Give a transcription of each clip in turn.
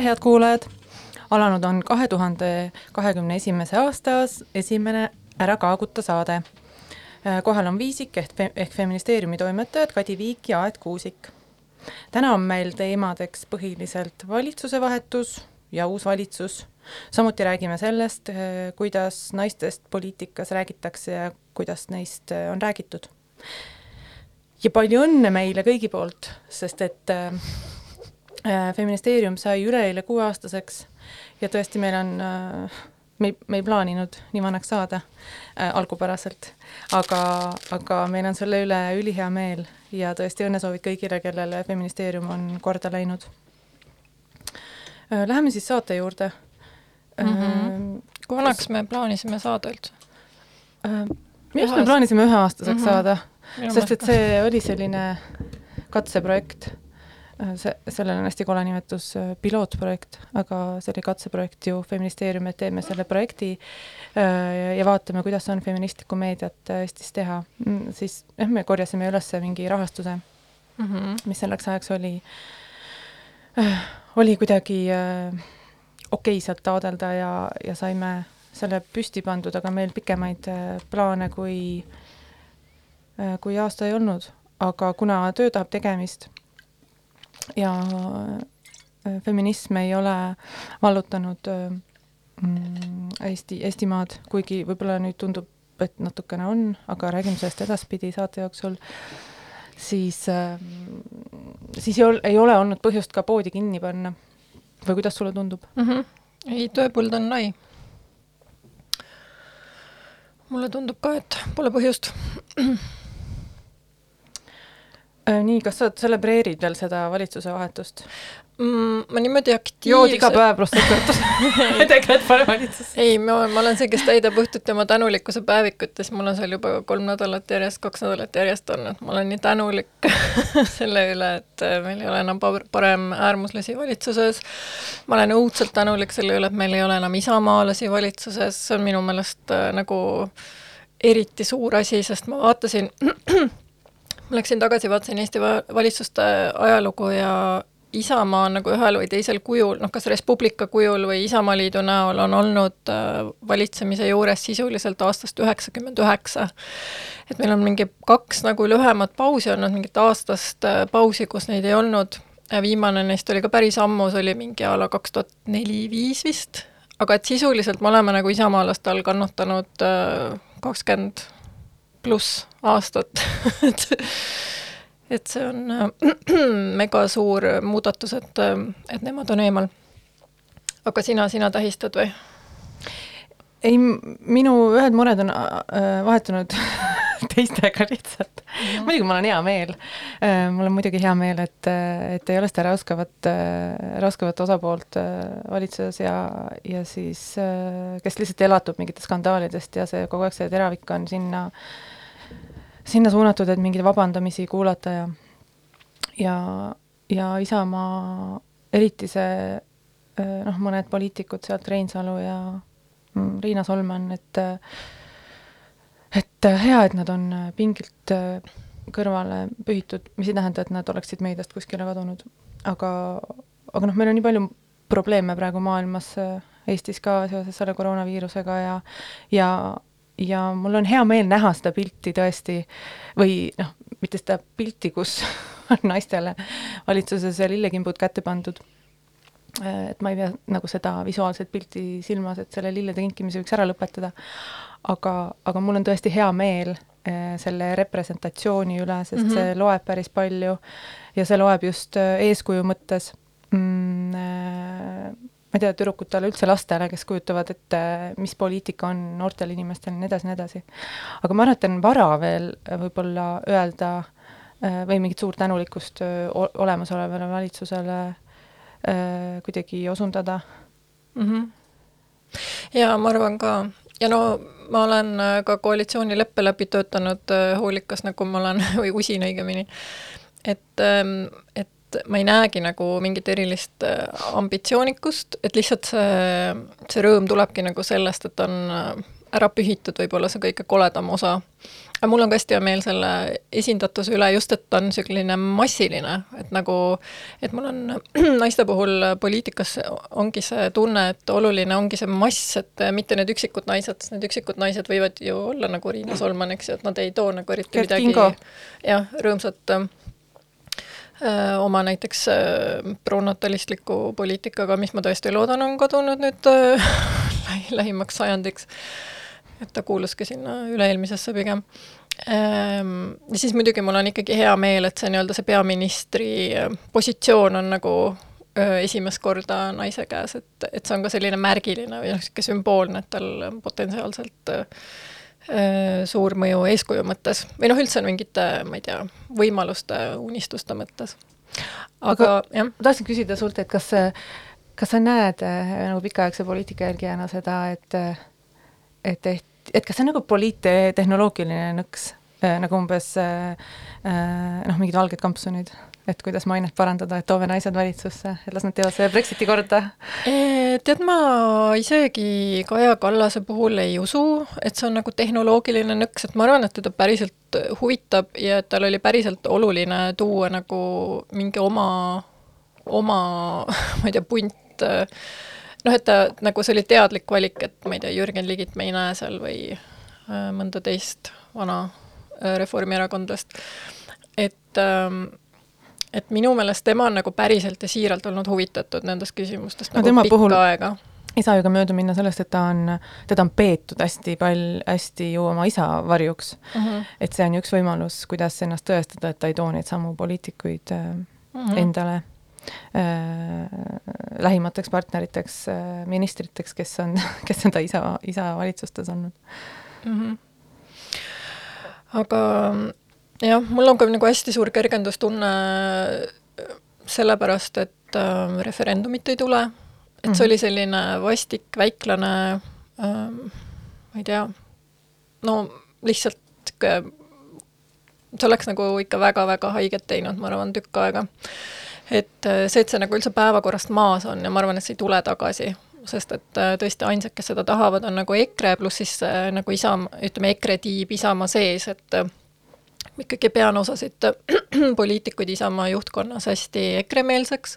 tere, head kuulajad! alanud on kahe tuhande kahekümne esimese aasta esimene Ära kaaguta saade. kohal on Viisik ehk, ehk feministeeriumi toimetajad Kadi Viik ja Aet Kuusik. täna on meil teemadeks põhiliselt valitsuse vahetus ja uus valitsus. samuti räägime sellest, kuidas naistest poliitikas räägitakse ja kuidas neist on räägitud. ja palju õnne meile kõigi poolt, sest et äh, feministeerium sai üleeile kuueaastaseks ja tõesti, meil on äh, me ei, me ei plaaninud nii vanaks saada äh, algupäraselt, aga, aga meil on selle üle ülihea meel ja tõesti õnnesoovid kõigile, kellele feministeerium on korda läinud äh,. Läheme siis saate juurde mm. -hmm. kui vanaks me plaanisime saada üldse äh,? minu arust me plaanisime üheaastaseks mm -hmm. saada, sest et see oli selline katseprojekt Äh, see, sellel on hästi kole nimetus, äh, pilootprojekt, aga see oli katseprojekt ju feministeerium, et teeme selle projekti äh, ja vaatame, kuidas on feministlikku meediat Eestis teha. Mm, siis jah, me korjasime üles mingi rahastuse mm, -hmm. mis selleks ajaks oli, oli kuidagi okei sealt taodelda ja, ja saime selle püsti pandud, aga meil pikemaid plaane kui, kui aasta ei olnud. aga kuna töö tahab tegemist ja äh, feminism ei ole vallutanud äh, mm, Eesti, Eestimaad, kuigi võib-olla nüüd tundub, et natukene on, aga räägime sellest edaspidi saate jooksul, siis, äh, siis ei ol-, ei ole olnud põhjust ka poodi kinni panna. või kuidas sulle tundub mm? -hmm. ei, tööpõld on lai. mulle tundub ka, et pole põhjust nii, kas sa tselebreerid veel seda valitsuse vahetust? Mm,? ma niimoodi aktiivselt jood iga päev prostituut tegelikult pole valitsus. ei, ma, ma olen see, kes täidab õhtuti oma tänulikkuse päevikut ja siis mul on seal juba kolm nädalat järjest, kaks nädalat järjest olnud, ma olen nii tänulik selle üle, et äh, meil ei ole enam parem äärmuslasi valitsuses, ma olen õudselt tänulik selle üle, et meil ei ole enam isamaalasi valitsuses, see on minu meelest äh, nagu eriti suur asi, sest ma vaatasin ma läksin tagasi, vaatasin Eesti valitsuste ajalugu ja Isamaa on nagu ühel või teisel kujul, noh kas Res Publica kujul või Isamaaliidu näol on olnud äh, valitsemise juures sisuliselt aastast üheksakümmend üheksa. et meil on mingi kaks nagu lühemat pausi olnud, mingit aastast äh, pausi, kus neid ei olnud, viimane neist oli ka päris ammu, see oli mingi a la kaks tuhat neli-viis vist, aga et sisuliselt me oleme nagu isamaalaste all kannatanud äh, kakskümmend pluss aastat et et see on äh, mega suur muudatus, et, äh, et nemad on eemal. aga sina, sina tähistad või? ei, minu ühed mured on äh, vahetunud teistega lihtsalt mm. -hmm. muidugi mul on hea meel äh,, mul on muidugi hea meel, et, et ei ole seda raskavat äh,, raskavat osapoolt äh, valitsuses ja, ja siis äh, kes lihtsalt elatub mingitest skandaalidest ja see kogu aeg see teravik on sinna äh, sinna suunatud, et mingeid vabandamisi kuulata ja ja, ja Isamaa, eriti see noh, mõned poliitikud sealt, Reinsalu ja mm, Riina Solman, et et hea, et nad on pingilt kõrvale pühitud, mis ei tähenda, et nad oleksid meediast kuskile kadunud. aga, aga noh, meil on nii palju probleeme praegu maailmas, Eestis ka seoses selle koroonaviirusega ja ja ja mul on hea meel näha seda pilti tõesti või noh, mitte seda pilti, kus on naistele valitsuses lillekimbud kätte pandud. et ma ei pea nagu seda visuaalset pilti silmas, et selle lillede kinkimise võiks ära lõpetada, aga, aga mul on tõesti hea meel eh, selle representatsiooni üle, sest mm -hmm. see loeb päris palju ja see loeb just eh, eeskuju mõttes mm, ma ei tea, tüdrukutele, üldse lastele, kes kujutavad ette, mis poliitika on noortel inimestel ja nii edasi, nii edasi. aga ma arvan, et on vara veel võib-olla öelda äh, või mingit suurt tänulikkust äh, olemasolevale valitsusele äh, kuidagi osundada mm. -hmm. jaa, ma arvan ka, ja no ma olen ka koalitsioonileppe läbi töötanud hoolikas, nagu ma olen, või usin õigemini, et, ähm, et et ma ei näegi nagu mingit erilist äh, ambitsioonikust, et lihtsalt see, see rõõm tulebki nagu sellest, et on, ära pühitud võib-olla see kõige koledam osa. aga mul on ka hästi hea meel selle esindatuse üle just, et ta on selline massiline, et nagu, et mul on naiste puhul poliitikas ongi see tunne, et oluline ongi see mass, et mitte need üksikud naised, sest need üksikud naised võivad ju olla nagu Riina Solman, eks ju, et nad ei too nagu eriti Gert midagi Kingo. jah, rõõmsat öö, oma näiteks pronatalistliku poliitikaga, mis ma tõesti loodan, on kadunud nüüd lähi, lähimaks sajandiks. et ta kuuluski sinna üle-eelmisesse pigem. Ja siis muidugi mul on ikkagi hea meel, et see nii-öelda see peaministri positsioon on nagu esimest korda naise käes, et, et see on ka selline märgiline või noh, niisugune sümboolne, et tal potentsiaalselt öö, suur mõju eeskuju mõttes. Või noh, üldse mingite, ma ei tea, võimaluste, unistuste mõttes. aga jah, ma tahtsin küsida sult, et kas, kas sa näed äh, nagu pikaaegse poliitika jälgijana seda, et, et, et, et kas see on nagu poliittehnoloogiline nõks, nagu umbes äh, äh, noh, mingid valged kampsunid, et kuidas mainet parandada, et toome naised valitsusse, et las nad teevad selle Brexiti korda? tead, ma isegi Kaja Kallase puhul ei usu, et see on nagu tehnoloogiline nõks, et ma arvan, et teda päriselt huvitab ja et tal oli päriselt oluline tuua nagu mingi oma, oma, ma ei tea, punt noh, et ta nagu see oli teadlik valik, et ma ei tea, Jürgen Ligit me ei näe seal või äh, mõnda teist vana äh, reformierakondlast. et ähm, et minu meelest tema on nagu päriselt ja siiralt olnud huvitatud nendest küsimustest no, nagu pikka puhul aega. ei saa ju ka mööda minna sellest, et ta on, teda on peetud hästi pal-, hästi ju oma isa varjuks mm. -hmm. et see on üks võimalus, kuidas ennast tõestada, et ta ei too neid samu poliitikuid äh, mm. -hmm. endale äh, lähimateks partneriteks äh,, ministriteks, kes on, kes on ta isa, isa valitsustes olnud mm. -hmm. aga jah, mul on ka nagu hästi suur kergendustunne sellepärast, et äh, referendumit ei tule, et see Mhm. oli selline vastik, väiklane äh,, ma ei tea, no lihtsalt see oleks nagu ikka väga-väga haiget teinud, ma arvan, tükk aega. et äh, see, et see nagu üldse päevakorrast maas on ja ma arvan, et see ei tule tagasi, sest et äh, tõesti ainsad, kes seda tahavad, on nagu EKRE, pluss siis äh, nagu Isamaa, ütleme EKRE tiib Isamaa sees, et äh, ikkagi pean osasid poliitikuid Isamaa juhtkonnas hästi EKRE-meelseks,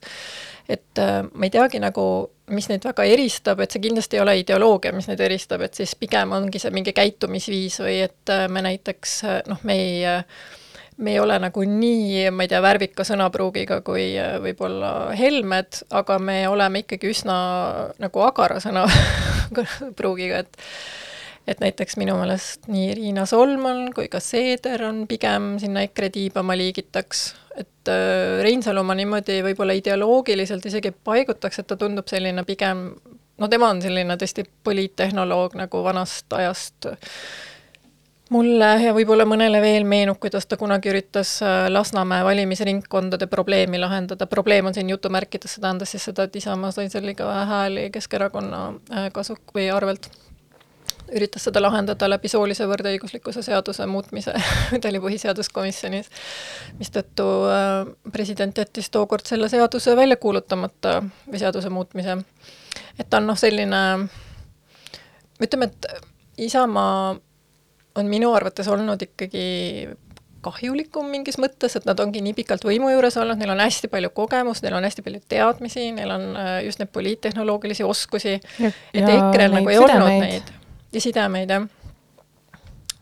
et äh, ma ei teagi nagu, mis neid väga eristab, et see kindlasti ei ole ideoloogia, mis neid eristab, et siis pigem ongi see mingi käitumisviis või et äh, me näiteks äh, noh, me ei äh, me ei ole nagu nii, ma ei tea, värvika sõnapruugiga kui äh, võib-olla Helmed, aga me oleme ikkagi üsna nagu agara sõnapruugiga, et et näiteks minu meelest nii Riina Solman kui ka Seeder on pigem sinna EKRE tiiba ma liigitaks, et äh, Reinsalu ma niimoodi võib-olla ideoloogiliselt isegi paigutaks, et ta tundub selline pigem, no tema on selline tõesti poliittehnoloog nagu vanast ajast, mulle ja võib-olla mõnele veel meenub, kuidas ta kunagi üritas äh, Lasnamäe valimisringkondade probleemi lahendada, probleem on siin jutumärkides, see tähendas siis seda, et Isamaa sai seal liiga vähe hääli Keskerakonna äh, kasu- või arvelt üritas seda lahendada läbi soolise võrdõiguslikkuse seaduse muutmise, ta oli põhiseaduskomisjonis, mistõttu äh, president jättis tookord selle seaduse välja kuulutamata või seaduse muutmise. et ta on noh, selline, ütleme, et Isamaa on minu arvates olnud ikkagi kahjulikum mingis mõttes, et nad ongi nii pikalt võimu juures olnud, neil on hästi palju kogemust, neil on hästi palju teadmisi, neil on äh, just neid poliittehnoloogilisi oskusi, et EKRE-l nagu ei olnud neid ja sidemeid, jah.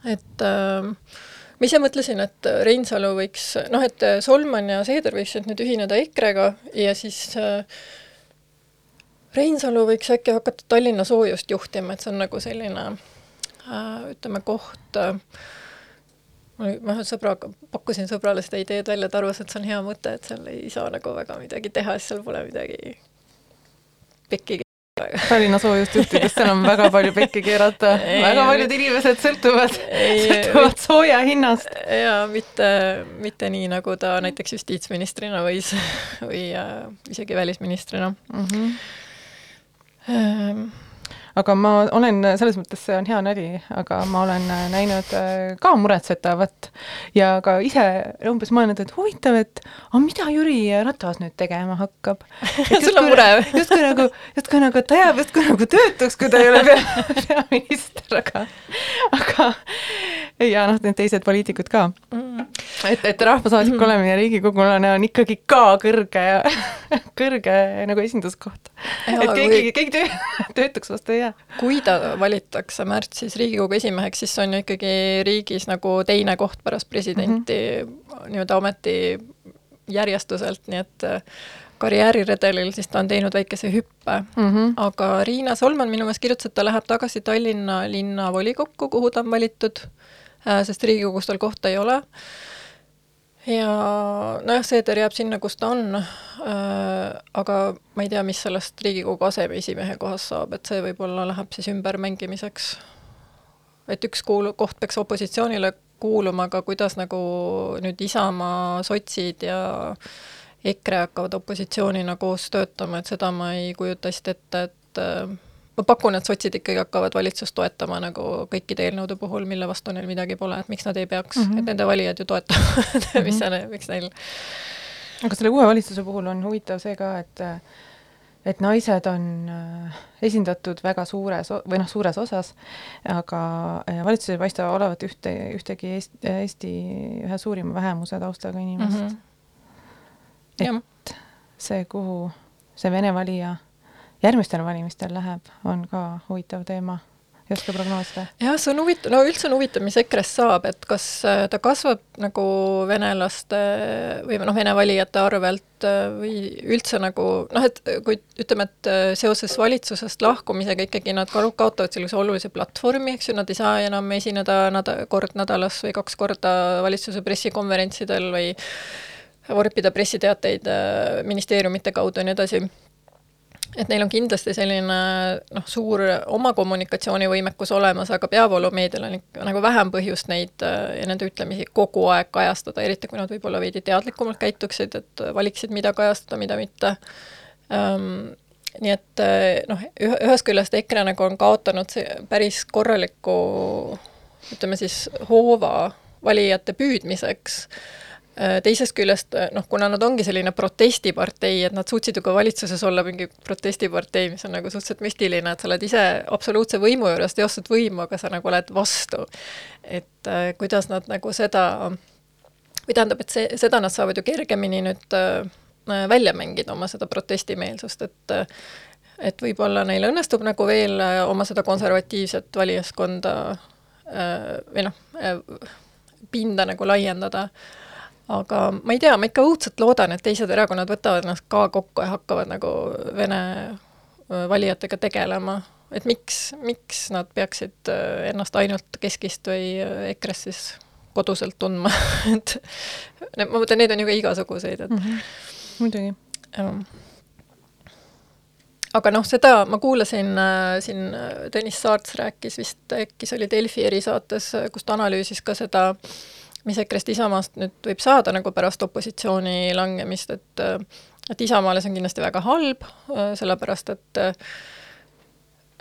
et äh, ma ise mõtlesin, et Reinsalu võiks, noh, et Solman ja Seeder võiksid nüüd ühineda EKRE-ga ja siis äh, Reinsalu võiks äkki hakata Tallinna soojust juhtima, et see on nagu selline äh, ütleme, koht äh, ma ühe sõbraga, pakkusin sõbrale seda ideed välja, ta arvas, et see on hea mõte, et seal ei saa nagu väga midagi teha, sest seal pole midagi pekki Tallinna soojust juhtides, seal on väga palju pekki keerata, väga paljud inimesed sõltuvad, sõltuvad sooja hinnast. jaa, mitte, mitte nii, nagu ta näiteks justiitsministrina võis või äh, isegi välisministrina mm. -hmm. Aga ma olen, selles mõttes see on hea nali, aga ma olen näinud äh, ka muretsetavat ja ka ise umbes mõelnud, et huvitav, et aga mida Jüri Ratas nüüd tegema hakkab. sul on mure või? justkui nagu, justkui nagu ta jääb justkui nagu töötuks, kui ta ei ole pea, peaminister, aga, aga ja noh, need teised poliitikud ka mm.. Et, et rahvasaadik mm. olemine riigikogulane on ikkagi ka kõrge, kõrge nagu esinduskoht. et keegi kui..., keegi töö, töötuks vastu ei jää. kui ta valitakse märtsis Riigikogu esimeheks, siis see on ju ikkagi riigis nagu teine koht pärast presidenti mm -hmm. nii-öelda ameti järjestuselt, nii et äh, karjääriredelil siis ta on teinud väikese hüppe mm. -hmm. aga Riina Solman minu meelest kirjutas, et ta läheb tagasi Tallinna linnavolikokku, kuhu ta on valitud Äh, sest Riigikogus tal kohta ei ole. Ja nojah, Seeder jääb sinna, kus ta on, äh, aga ma ei tea, mis sellest Riigikogu aseesimehe kohast saab, et see võib-olla läheb siis ümbermängimiseks. et üks kuul-, koht peaks opositsioonile kuuluma, aga kuidas nagu nüüd Isamaa, sotsid ja EKRE hakkavad opositsioonina koos töötama, et seda ma ei kujuta hästi ette, et äh, ma pakun, et sotsid ikkagi hakkavad valitsust toetama nagu kõikide eelnõude puhul, mille vastu neil midagi pole, et miks nad ei peaks mm, -hmm. et nende valijad ju toetavad mm, -hmm. mis see, miks neil. aga selle uue valitsuse puhul on huvitav see ka, et et naised on äh, esindatud väga suures või noh, suures osas, aga äh, valitsus ei paista olevat ühte, ühtegi Eesti, Eesti ühe suurima vähemuse taustaga inimest mm. -hmm. et see, kuhu see vene valija järgmistel valimistel läheb, on ka huvitav teema ei oska prognoosida? jah, see on huvitav, no üldse on huvitav, mis EKRE-st saab, et kas äh, ta kasvab nagu venelaste või noh, vene valijate arvelt äh, või üldse nagu noh, et kui ütleme, et äh, seoses valitsusest lahkumisega ikkagi nad kaotavad sellise olulise platvormi, eks ju, nad ei saa enam esineda nad-, kord nädalas või kaks korda valitsuse pressikonverentsidel või vorpida pressiteateid ministeeriumite kaudu ja nii edasi et neil on kindlasti selline noh, suur oma kommunikatsioonivõimekus olemas, aga peavoolumeedial on ikka nagu vähem põhjust neid äh, ja nende ütlemisi kogu aeg kajastada, eriti kui nad võib-olla veidi teadlikumalt käituksid, et valiksid, mida kajastada, mida mitte um,. nii et äh, noh, ühest küljest EKRE nagu on kaotanud päris korraliku ütleme siis hoova valijate püüdmiseks Äh, teisest küljest äh, noh, kuna nad ongi selline protestipartei, et nad suutsid ju ka valitsuses olla mingi protestipartei, mis on nagu suhteliselt müstiline, et sa oled ise absoluutse võimu juures, teostad võimu, aga sa nagu oled vastu. et äh, kuidas nad nagu seda, või tähendab, et see, seda nad saavad ju kergemini nüüd äh, välja mängida, oma seda protestimeelsust, et et võib-olla neil õnnestub nagu veel oma seda konservatiivset valijaskonda äh, või noh äh,, pinda nagu laiendada aga ma ei tea, ma ikka õudselt loodan, et teised erakonnad võtavad ennast ka kokku ja hakkavad nagu Vene valijatega tegelema, et miks, miks nad peaksid ennast ainult Keskist või EKRE-st siis koduselt tundma et ma mõtlen, neid on ju ka igasuguseid, et mm -hmm. muidugi. aga noh, seda ma kuulasin äh, siin Tõnis Saarts rääkis vist, äkki see oli Delfi erisaates, kus ta analüüsis ka seda äh, mis EKRE-st Isamaast nüüd võib saada nagu pärast opositsiooni langemist, et et Isamaale see on kindlasti väga halb, sellepärast et äh,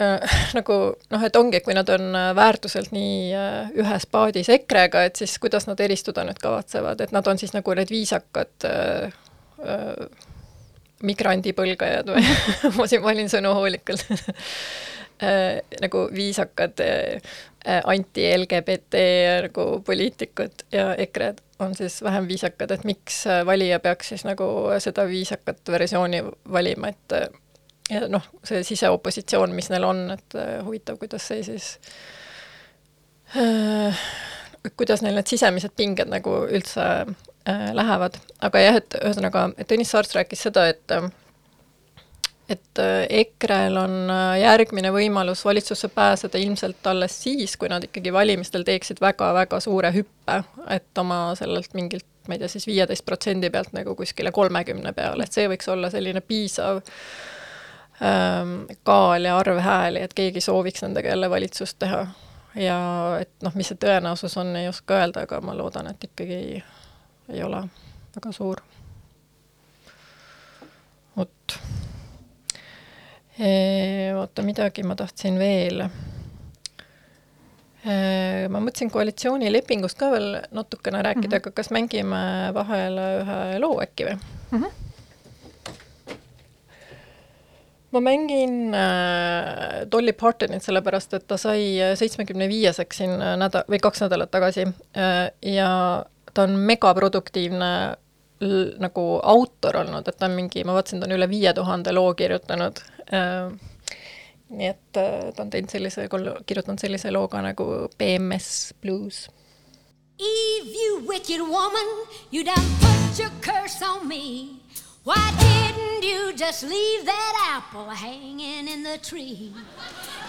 nagu noh, et ongi, et kui nad on väärtuselt nii äh, ühes paadis EKRE-ga, et siis kuidas nad eristuda nüüd kavatsevad, et nad on siis nagu need viisakad äh, äh, migrandipõlgajad või ma siin valin sõnu hoolikalt. Äh, nagu viisakad äh, anti-LGBT nagu poliitikud ja EKRE-d on siis vähem viisakad, et miks äh, valija peaks siis nagu seda viisakat versiooni valima, et äh, ja noh, see siseopositsioon, mis neil on, et huvitav, kuidas see siis äh,, kuidas neil need sisemised pinged nagu üldse äh, lähevad, aga jah, et ühesõnaga, Tõnis Saarts rääkis seda, et äh, et äh, EKRE-l on äh, järgmine võimalus valitsusse pääseda ilmselt alles siis, kui nad ikkagi valimistel teeksid väga-väga suure hüppe, et oma sellelt mingilt, ma ei tea, siis viieteist protsendi pealt nagu kuskile kolmekümne peale, et see võiks olla selline piisav ähm, kaal ja arv hääli, et keegi sooviks nendega jälle valitsust teha. ja et noh, mis see tõenäosus on, ei oska öelda, aga ma loodan, et ikkagi ei, ei ole väga suur. vot oota, midagi ma tahtsin veel. ma mõtlesin koalitsioonilepingust ka veel natukene rääkida mm, -hmm. aga kas mängime vahele ühe loo äkki või mm? -hmm ma mängin äh, Dolly Partonit sellepärast, et ta sai seitsmekümne viieseks siin nädal või kaks nädalat tagasi äh, ja ta on megaproduktiivne nagu autor olnud, et ta on mingi, ma vaatasin, ta on üle viie tuhande loo kirjutanud. Nii et äh, ta on teinud sellise, kirjutanud sellise loo ka nagu BMS Blues. Eve, you wicked woman, you done put your curse on me Why didn't you just leave that apple hanging in the tree?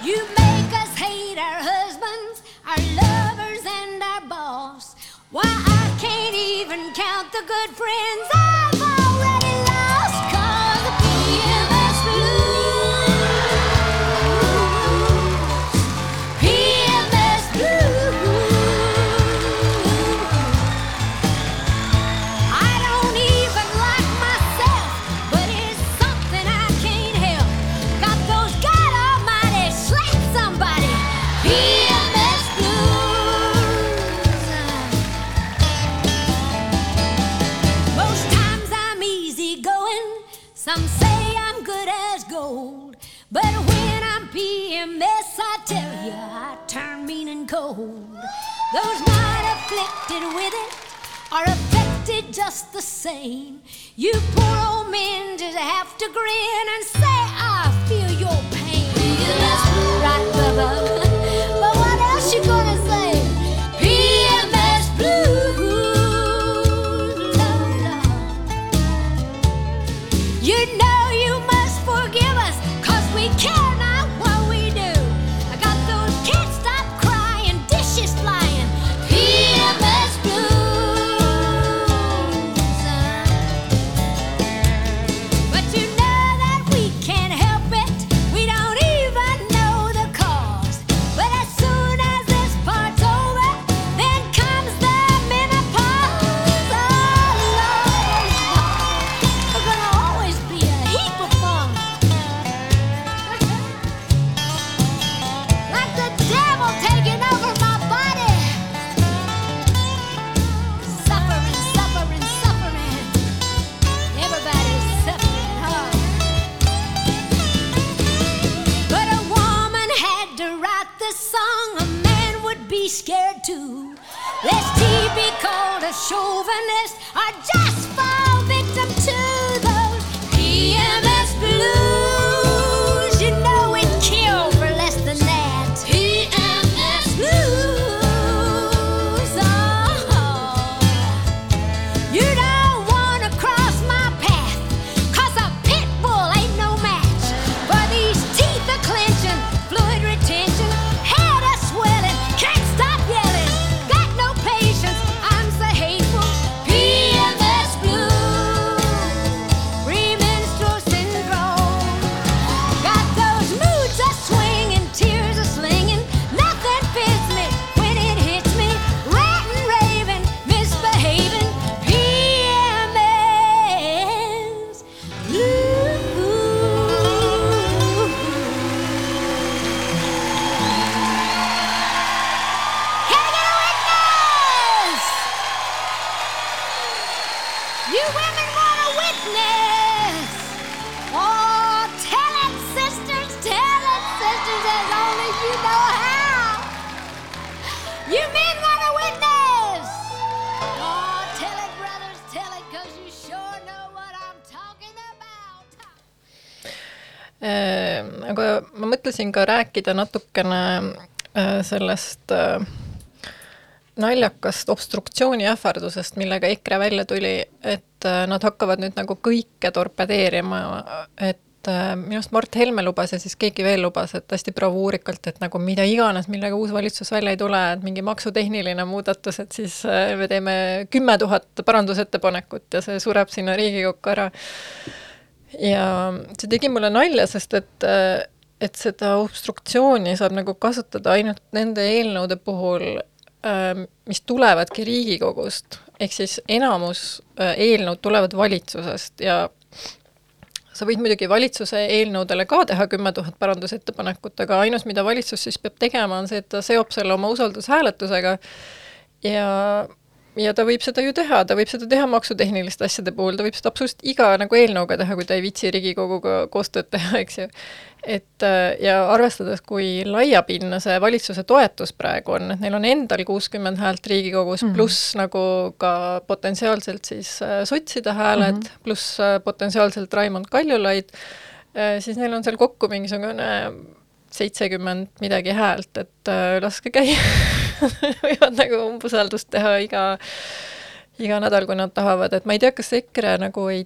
You make us hate our husbands, our lovers, and our boss. Why, I can't even count the good friends I've same. You write this song, a man would be scared to. Lest he be called a chauvinist or just fine. Mõtlesin ka rääkida natukene äh, sellest äh, naljakast obstruktsiooni ähvardusest, millega EKRE välja tuli, et äh, nad hakkavad nüüd nagu kõike torpedeerima, et minu arust Mart Helme lubas ja siis keegi veel lubas, et hästi bravuurikalt, et nagu mida iganes, millega uus valitsus välja ei tule, et mingi maksutehniline muudatus, et siis me teeme kümme tuhat parandusettepanekut ja see sureb sinna Riigikokku ära. ja see tegi mulle nalja, sest et et seda obstruktsiooni saab nagu kasutada ainult nende eelnõude puhul, ähm, mis tulevadki Riigikogust, ehk siis enamus äh, eelnõud tulevad valitsusest ja sa võid muidugi valitsuse eelnõudele ka teha kümme tuhat parandusettepanekut, aga ainus, mida valitsus siis peab tegema, on see, et ta seob selle oma usaldushääletusega. Ja ja ta võib seda ju teha, ta võib seda teha maksutehniliste asjade puhul, ta võib seda absoluutselt iga nagu eelnõuga teha, kui ta ei viitsi Riigikoguga koostööd teha, eks ju. et äh, ja arvestades, kui laiapindne see valitsuse toetus praegu on, et neil on endal kuuskümmend häält Riigikogus mm -hmm. pluss nagu ka potentsiaalselt siis äh, sotside hääled mm -hmm. pluss äh, potentsiaalselt Raimond Kaljulaid, siis neil on seal kokku mingisugune seitsekümmend midagi häält, et äh, laske käia võivad nagu umbusaldust teha iga, iga nädal, kui nad tahavad, et ma ei tea, kas EKRE nagu ei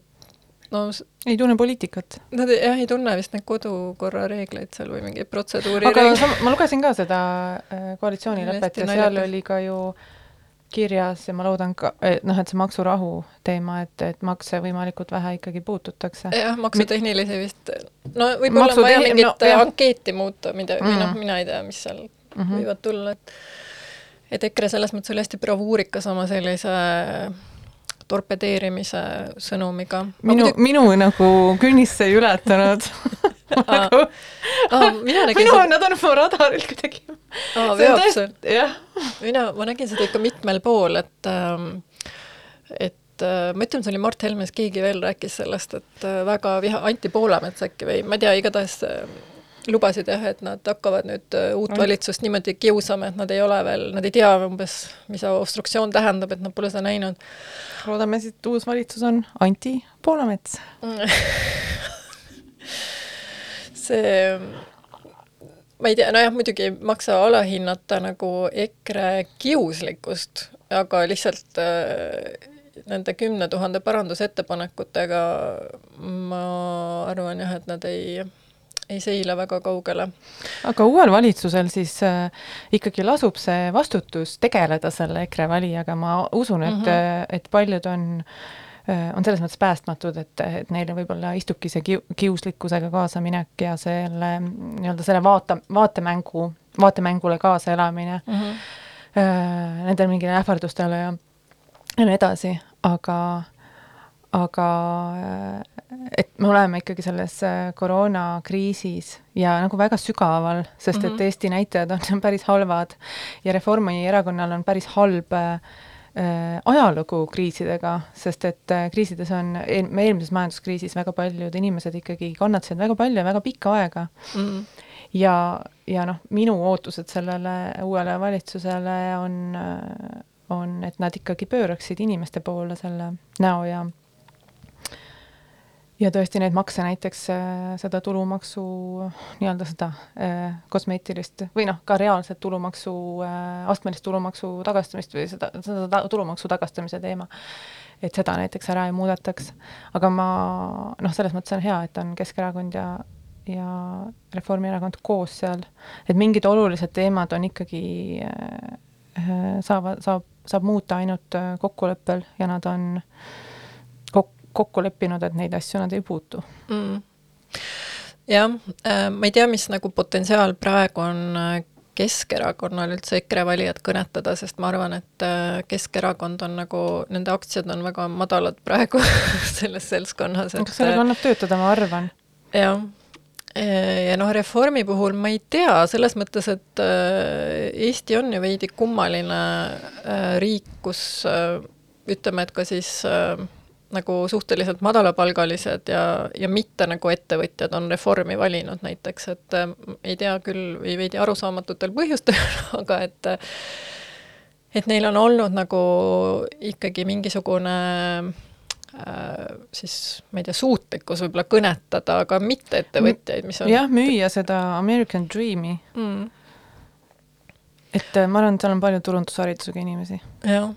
no ei tunne poliitikat? Nad ei, jah, ei tunne vist neid kodukorra reegleid seal või mingeid protseduuri aga reegleid. ma lugesin ka seda äh, koalitsioonilepet ja seal oli ka ju äh, kirjas ja ma loodan ka, et noh, et see maksurahu teema, et, et makse võimalikult vähe ikkagi puututakse. jah, maksutehnilisi vist, no võib-olla on vaja mingit no, jah. ankeeti muuta, mida mm., või noh, mina ei tea, mis seal mm -hmm. võivad tulla, et et EKRE selles mõttes oli hästi bravuurikas oma sellise torpedeerimise sõnumiga. minu muidugi..., minu nagu künnist see ei ületanud nagu aa, mina nägin minu seda..., nad on mu radaril kuidagi. aa, veob jah. mina, ma nägin seda ikka mitmel pool, et ähm, et äh, ma ütlen, see oli Mart Helmes, keegi veel rääkis sellest, et äh, väga viha, Anti Poolamets äkki või ma ei tea, igatahes äh, lubasid jah, et nad hakkavad nüüd uut mm. valitsust niimoodi kiusama, et nad ei ole veel, nad ei tea umbes, mis obstruktsioon tähendab, et nad pole seda näinud. loodame siis, et uus valitsus on Anti Poolamets see ma ei tea, nojah, muidugi ei maksa alahinnata nagu EKRE kiuslikkust, aga lihtsalt äh, nende kümne tuhande parandusettepanekutega ma arvan jah, et nad ei, ei seila väga kaugele. aga uuel valitsusel siis äh, ikkagi lasub see vastutus tegeleda selle EKRE valijaga, ma usun, et mm, -hmm. et paljud on äh, on selles mõttes päästmatud, et, et neile võib-olla istubki see kiu-, kiuslikkusega kaasaminek ja selle nii-öelda selle vaata, vaatemängu, vaatemängule kaasaelamine mm, -hmm. nendele mingile ähvardustele ja ja nii edasi, aga aga et me oleme ikkagi selles koroonakriisis ja nagu väga sügaval, sest mm -hmm. et mhm. Eesti näitajad on päris halvad ja Reformierakonnal on päris halb äh, Äh, ajalugu kriisidega, sest et äh, kriisides on, eel-, eelmises majanduskriisis väga paljud inimesed ikkagi kannatasid väga palju ja väga pikka aega mm. -hmm. ja, ja noh, minu ootused sellele uuele valitsusele on, äh, on, et nad ikkagi pööraksid inimeste poole selle näo ja ja tõesti neid makse, näiteks äh, seda tulumaksu, nii-öelda seda äh, kosmeetilist või noh, ka reaalset tulumaksu äh,, astmelist tulumaksu tagastamist või seda, seda tulumaksu tagastamise teema, et seda näiteks ära ei muudetaks. aga ma noh, selles mõttes on hea, et on Keskerakond ja, ja Reformierakond koos seal, et mingid olulised teemad on ikkagi saavad, saab, saab muuta ainult kokkuleppel ja nad on äh, kokku leppinud, et neid asju nad ei puutu. Mm.. jah äh,, ma ei tea, mis nagu potentsiaal praegu on äh, Keskerakonnal üldse EKRE valijat kõnetada, sest ma arvan, et äh, Keskerakond on nagu, nende aktsiad on väga madalad praegu selles seltskonnas, et kas sellega annab töötada, ma arvan. jah, ja noh, reformi puhul ma ei tea, selles mõttes, et Eesti on ju veidi kummaline riik, kus ütleme, et ka siis äh, nagu suhteliselt madalapalgalised ja, ja mitte nagu ettevõtjad on reformi valinud näiteks, et äh, ei tea küll või veidi arusaamatutel põhjustel aga et et neil on olnud nagu ikkagi mingisugune äh, siis ma ei tea, suutlikkus võib-olla kõnetada ka mitte-ettevõtjaid, mis on jah, müüa seda American Dream'i. Mm.. et äh, ma arvan, et seal on palju turundusharidusega inimesi. jah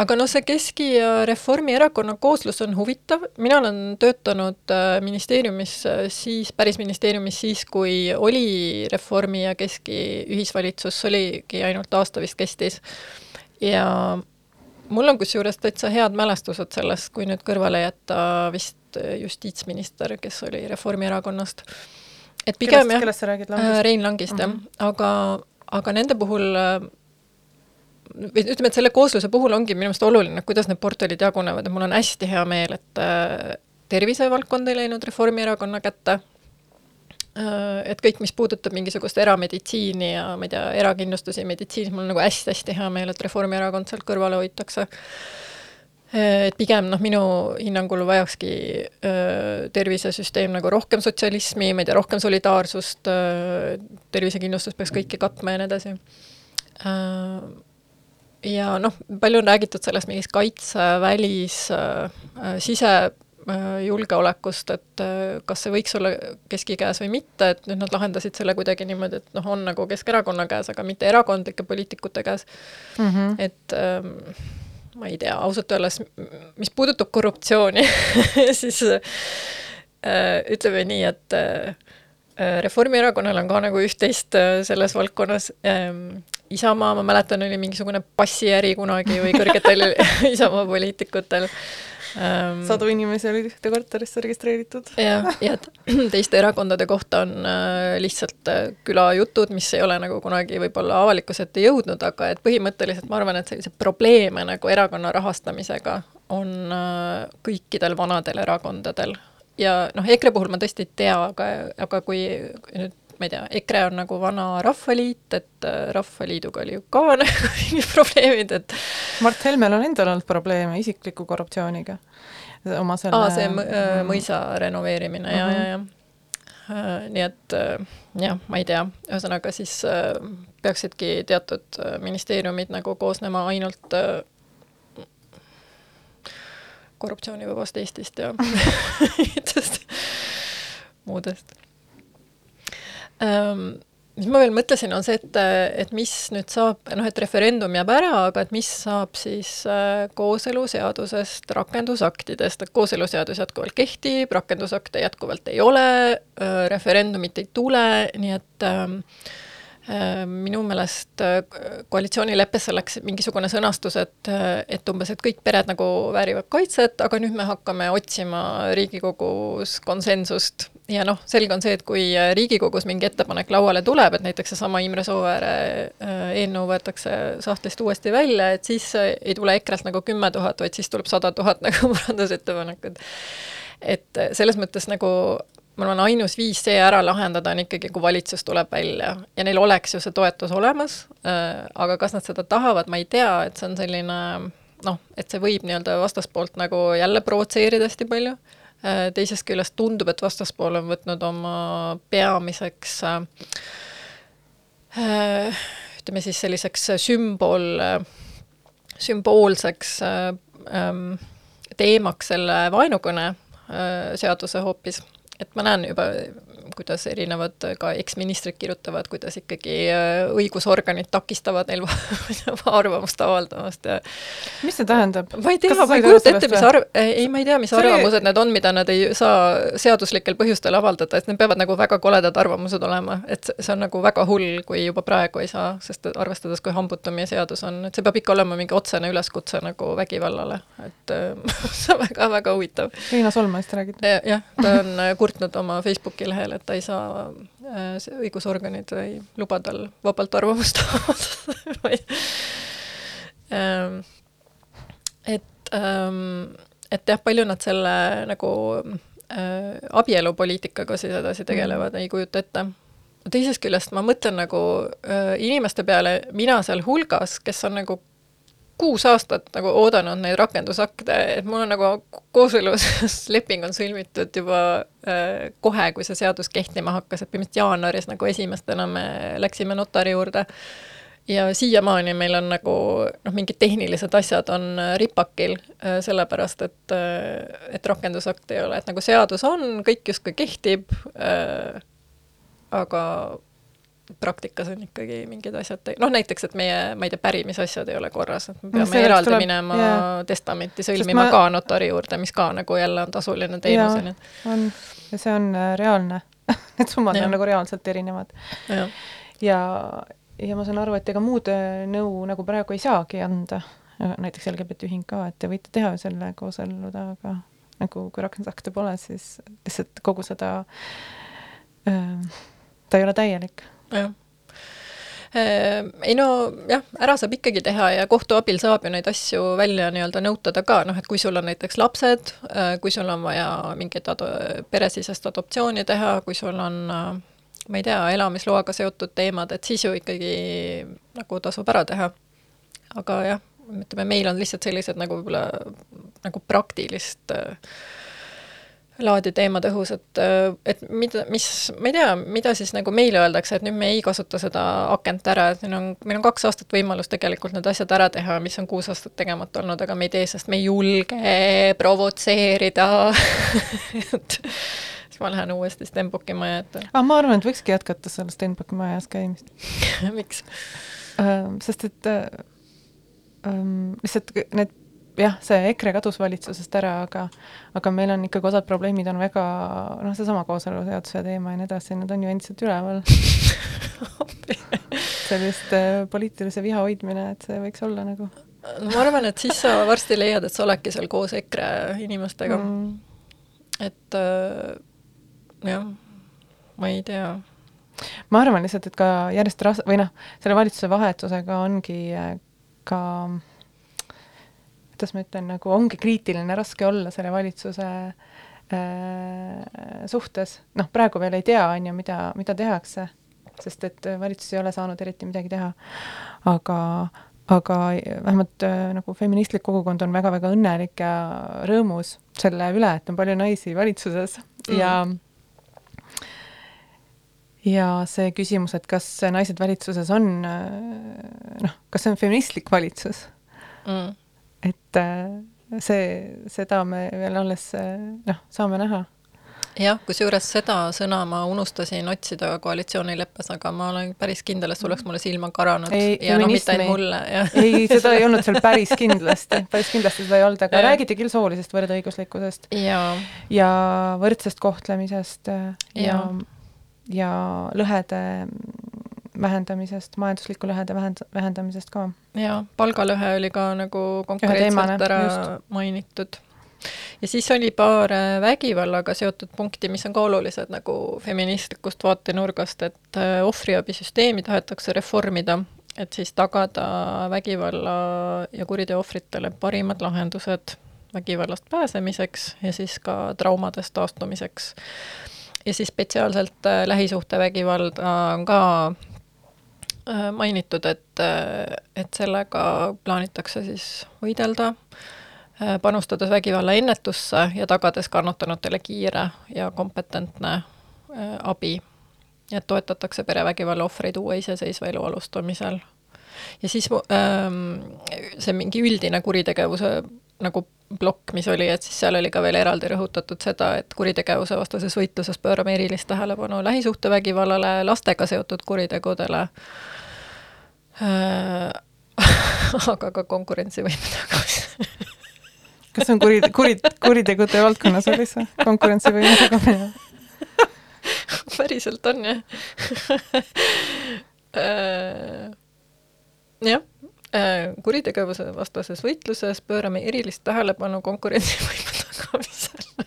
aga noh, see Keski ja Reformierakonna kooslus on huvitav, mina olen töötanud äh, ministeeriumis äh, siis, päris ministeeriumis siis, kui oli Reformi ja Keski ühisvalitsus, oligi ainult aasta vist kestis. ja mul on kusjuures täitsa head mälestused sellest, kui nüüd kõrvale jätta vist äh, justiitsminister, kes oli Reformierakonnast. et pigem kellest, jah? Rein Langist mm -hmm. jah, mhm. aga, aga nende puhul või ütleme, et selle koosluse puhul ongi minu meelest oluline, kuidas need portfellid jagunevad ja mul on hästi hea meel, et tervisevaldkond ei läinud Reformierakonna kätte Äh, et kõik, mis puudutab mingisugust erameditsiini ja ma ei tea, erakindlustusi meditsiinis, mul on nagu hästi-hästi hea meel, et Reformierakond sealt kõrvale hoitakse. Äh, et pigem noh, minu hinnangul vajakski äh, tervisesüsteem nagu rohkem sotsialismi, ma ei tea, rohkem solidaarsust, tervisekindlustus peaks kõike katma ja nii edasi. Ja noh, palju on räägitud sellest mingist kaitse, välis, sise Äh, julgeolekust, et äh, kas see võiks olla keski käes või mitte, et nüüd nad lahendasid selle kuidagi niimoodi, et noh, on nagu Keskerakonna käes, aga mitte erakondlike poliitikute käes mm. -hmm. et ähm, ma ei tea, ausalt öeldes, mis puudutab korruptsiooni siis äh, ütleme nii, et äh, Reformierakonnal on ka nagu üht-teist äh, selles valdkonnas ähm,. Isamaa, ma mäletan, oli mingisugune passiäri kunagi või kõrgetel Isamaa poliitikutel ähm,. sadu inimesi oli ühte korterisse registreeritud. jah, ja teiste erakondade kohta on äh, lihtsalt äh, külajutud, mis ei ole nagu kunagi võib-olla avalikkuse ette jõudnud, aga et põhimõtteliselt ma arvan, et selliseid probleeme nagu erakonna rahastamisega on äh, kõikidel vanadel erakondadel ja noh, EKRE puhul ma tõesti ei tea, aga, aga kui nüüd ma ei tea, EKRE on nagu vana Rahvaliit, et äh, Rahvaliiduga oli ju ka nagu mingid probleemid, et Mart Helmel on endal olnud probleeme isikliku korruptsiooniga. Oma selle aa, see äh, mõisa renoveerimine mm, -hmm. ja, ja, ja äh, nii et jah, ma ei tea, ühesõnaga siis peaksidki teatud ministeeriumid nagu koosnema ainult korruptsioonivabast Eestist ja muudest. Ähm, mis ma veel mõtlesin, on see, et, et mis nüüd saab, noh, et referendum jääb ära, aga et mis saab siis äh, kooseluseadusest, rakendusaktidest, et kooseluseadus jätkuvalt kehtib, rakendusakte jätkuvalt ei ole äh,, referendumit ei tule, nii et äh, Äh, minu meelest äh, koalitsioonileppesse läks mingisugune sõnastus, et, äh, et umbes, et kõik pered nagu väärivad kaitset, aga nüüd me hakkame otsima Riigikogus konsensust. ja noh, selge on see, et kui Riigikogus mingi ettepanek lauale tuleb, et näiteks seesama Imre Sooääre eelnõu võetakse sahtlist uuesti välja, et siis ei tule EKRE-lt nagu kümme tuhat, vaid siis tuleb sada tuhat nagu parandusettepanekut. et selles mõttes nagu ma arvan, ainus viis see ära lahendada on ikkagi, kui valitsus tuleb välja. Ja neil oleks ju see toetus olemas, äh, aga kas nad seda tahavad, ma ei tea, et see on selline noh, et see võib nii-öelda vastaspoolt nagu jälle provotseerida hästi palju, äh, teisest küljest tundub, et vastaspool on võtnud oma peamiseks äh, ütleme siis selliseks sümbol, sümboolseks ähm, teemaks selle vaenukõne seaduse hoopis et ma näen juba, kuidas erinevad ka eksministrid kirjutavad, kuidas ikkagi äh, õigusorganid takistavad neil arvamust avaldamast ja mis see tähendab? ma ei tea, ma ei kujuta ette, mis arv-, ei, ma ei tea, mis see arvamused need on, mida nad ei saa seaduslikel põhjustel avaldada, et need peavad nagu väga koledad arvamused olema, et see on nagu väga hull, kui juba praegu ei saa, sest arvestades, kui hambutu meie seadus on, et see peab ikka olema mingi otsene üleskutse nagu vägivallale, et äh, see on väga-väga huvitav. Riina Solmanist räägid? jah, ta on kurtnud oma Facebooki lehel, et ta ei saa, äh, õigusorganid ei luba tal vabalt arvamust avaldada ähm, et, ähm, et jah, palju nad selle nagu äh, abielupoliitikaga siis edasi tegelevad mm., ei kujuta ette teisest küljest ma mõtlen nagu äh, inimeste peale, mina sealhulgas, kes on nagu kuus aastat nagu oodanud neid rakendusakte, et mul on nagu kooselusleping on sõlmitud juba äh, kohe, kui see seadus kehtima hakkas, et põhimõtteliselt jaanuaris nagu esimestena me läksime notari juurde. Ja siiamaani meil on nagu noh, mingid tehnilised asjad on äh, ripakil äh,, sellepärast et äh,, et rakendusakti ei ole, et nagu seadus on, kõik justkui kehtib äh,, aga praktikas on ikkagi mingid asjad, noh näiteks, et meie, ma ei tea, pärimisasjad ei ole korras, et me peame no, eraldi tuleb, minema yeah. testamenti sõlmima ma... ka notari juurde, mis ka nagu jälle on tasuline teenus, on ju. on, ja see on äh, reaalne Need summad ja. on nagu reaalselt erinevad. ja, ja, ja ma saan aru, et ega muud äh, nõu nagu praegu ei saagi anda, näiteks LGBT ühing ka, et te võite teha selle kooseluda, aga nagu kui rakendusakte pole, siis lihtsalt kogu seda äh, ta ei ole täielik jah ei no jah, ära saab ikkagi teha ja kohtu abil saab ju neid asju välja nii-öelda nõutada ka, noh et kui sul on näiteks lapsed, kui sul on vaja mingit ado-, peresisest adoptsiooni teha, kui sul on ma ei tea, elamisloaga seotud teemad, et siis ju ikkagi nagu tasub ära teha. aga jah, ütleme, meil on lihtsalt sellised nagu võib-olla nagu praktilist äh, laadi teemad õhus, et, et mida, mis, ma ei tea, mida siis nagu meile öeldakse, et nüüd me ei kasuta seda akent ära, et meil on, meil on kaks aastat võimalus tegelikult need asjad ära teha, mis on kuus aastat tegemata olnud, aga me ei tee, sest me ei julge provotseerida et siis ma lähen uuesti Stenbocki maja ette. aa, ma arvan, et võikski jätkata seal Stenbocki majas käimist miks äh,? sest et äh, ähm, lihtsalt need jah, see EKRE kadus valitsusest ära, aga aga meil on ikkagi osad probleemid on väga noh, seesama kooseluseaduse teema ja nii edasi, need on ju endiselt üleval. Sellist äh, poliitilise viha hoidmine, et see võiks olla nagu no ma arvan, et siis sa varsti leiad, et sa oledki seal koos EKRE inimestega. Mm.. et äh, jah, ma ei tea. ma arvan lihtsalt, et ka järjest ras-, või noh, selle valitsuse vahetusega ongi äh, ka äh, kuidas ma ütlen, nagu ongi kriitiline, raske olla selle valitsuse äh, suhtes, noh, praegu veel ei tea, on ju, mida, mida tehakse, sest et valitsus ei ole saanud eriti midagi teha. aga, aga vähemalt äh, nagu feministlik kogukond on väga-väga õnnelik ja rõõmus selle üle, et on palju naisi valitsuses mm. ja ja see küsimus, et kas naised valitsuses on, äh, noh, kas see on feministlik valitsus mm et äh, see, seda me veel alles äh, noh, saame näha. Jah, kusjuures seda sõna ma unustasin otsida koalitsioonileppes, aga ma olen päris kindel, et see oleks mulle silma karanud. Ei, ja noh, mitte ainult mulle. ei, seda ei olnud seal päris kindlasti, päris kindlasti seda ei olnud, aga räägiti küll soolisest võrdõiguslikkusest. Ja, ja võrdsest kohtlemisest äh, ja, ja, ja lõhede vähendamisest, majandusliku lõhede vähend-, vähendamisest ka. jaa, palgalõhe oli ka nagu konkreetselt ära just. mainitud. ja siis oli paar äh, vägivallaga seotud punkti, mis on ka olulised nagu feministlikust vaatenurgast, et äh, ohvriabisüsteemi tahetakse reformida, et siis tagada vägivalla ja kuriteo ohvritele parimad lahendused vägivallast pääsemiseks ja siis ka traumadest taastumiseks ja siis spetsiaalselt äh, lähisuhtevägivalda on ka mainitud, et, äh, et sellega plaanitakse siis võidelda, äh, panustades vägivalla ennetusse ja tagades kannatanutele kiire ja kompetentne abi. et toetatakse perevägivalla ohvreid uue iseseisva elu alustamisel. ja siis ähm, see mingi üldine kuritegevuse nagu plokk, mis oli, et siis seal oli ka veel eraldi rõhutatud seda, et kuritegevuse vastases võitluses pöörame erilist tähelepanu lähisuhtevägivallale, lastega seotud kuritegudele äh,, aga ka konkurentsivõime tagamine kas see on kuri, kuri, kuritegude valdkonnas oli see? Konkurentsivõime tagamine? päriselt on jah. Äh, jah kuritegevuse vastases võitluses pöörame erilist tähelepanu konkurentsivõime tagamisele.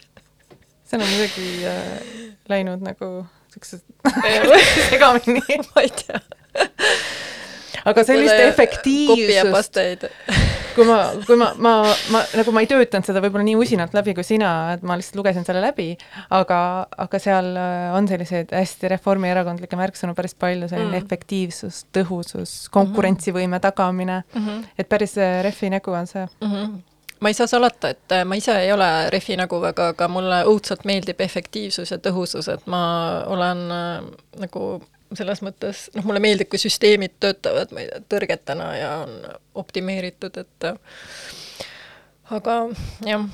see on muidugi äh, läinud nagu siukse segamini ma ei tea aga sellist efektiivsust, kui ma, kui ma, ma, ma nagu ma ei töötanud seda võib-olla nii usinalt läbi kui sina, et ma lihtsalt lugesin selle läbi, aga, aga seal äh, on selliseid hästi reformierakondlikke märksõnu päris palju, selline mm. efektiivsus, tõhusus, konkurentsivõime tagamine mm, -hmm. et päris äh, refi nägu on see mm. -hmm ma ei saa salata, et äh, ma ise ei ole refi nägu väga, aga mulle õudselt meeldib efektiivsus ja tõhusus, et ma olen äh, nagu selles mõttes, noh, mulle meeldib, kui süsteemid töötavad, ma ei tea, tõrgetena ja on optimeeritud, et aga jah,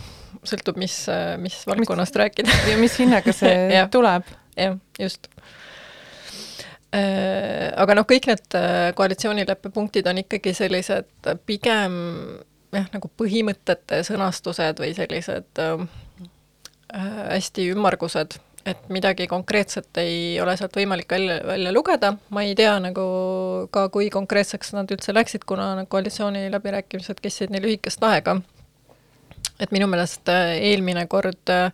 sõltub, mis, mis valdkonnast mis, rääkida. ja mis hinnaga see ja, tuleb. jah, just. Äh, aga noh, kõik need äh, koalitsioonileppe punktid on ikkagi sellised pigem jah, nagu põhimõtete sõnastused või sellised äh, hästi ümmargused et midagi konkreetset ei ole sealt võimalik välja, välja lugeda, ma ei tea nagu ka, kui konkreetseks nad üldse läksid, kuna koalitsiooniläbirääkimised kestsid nii lühikest aega. et minu meelest äh, eelmine kord äh,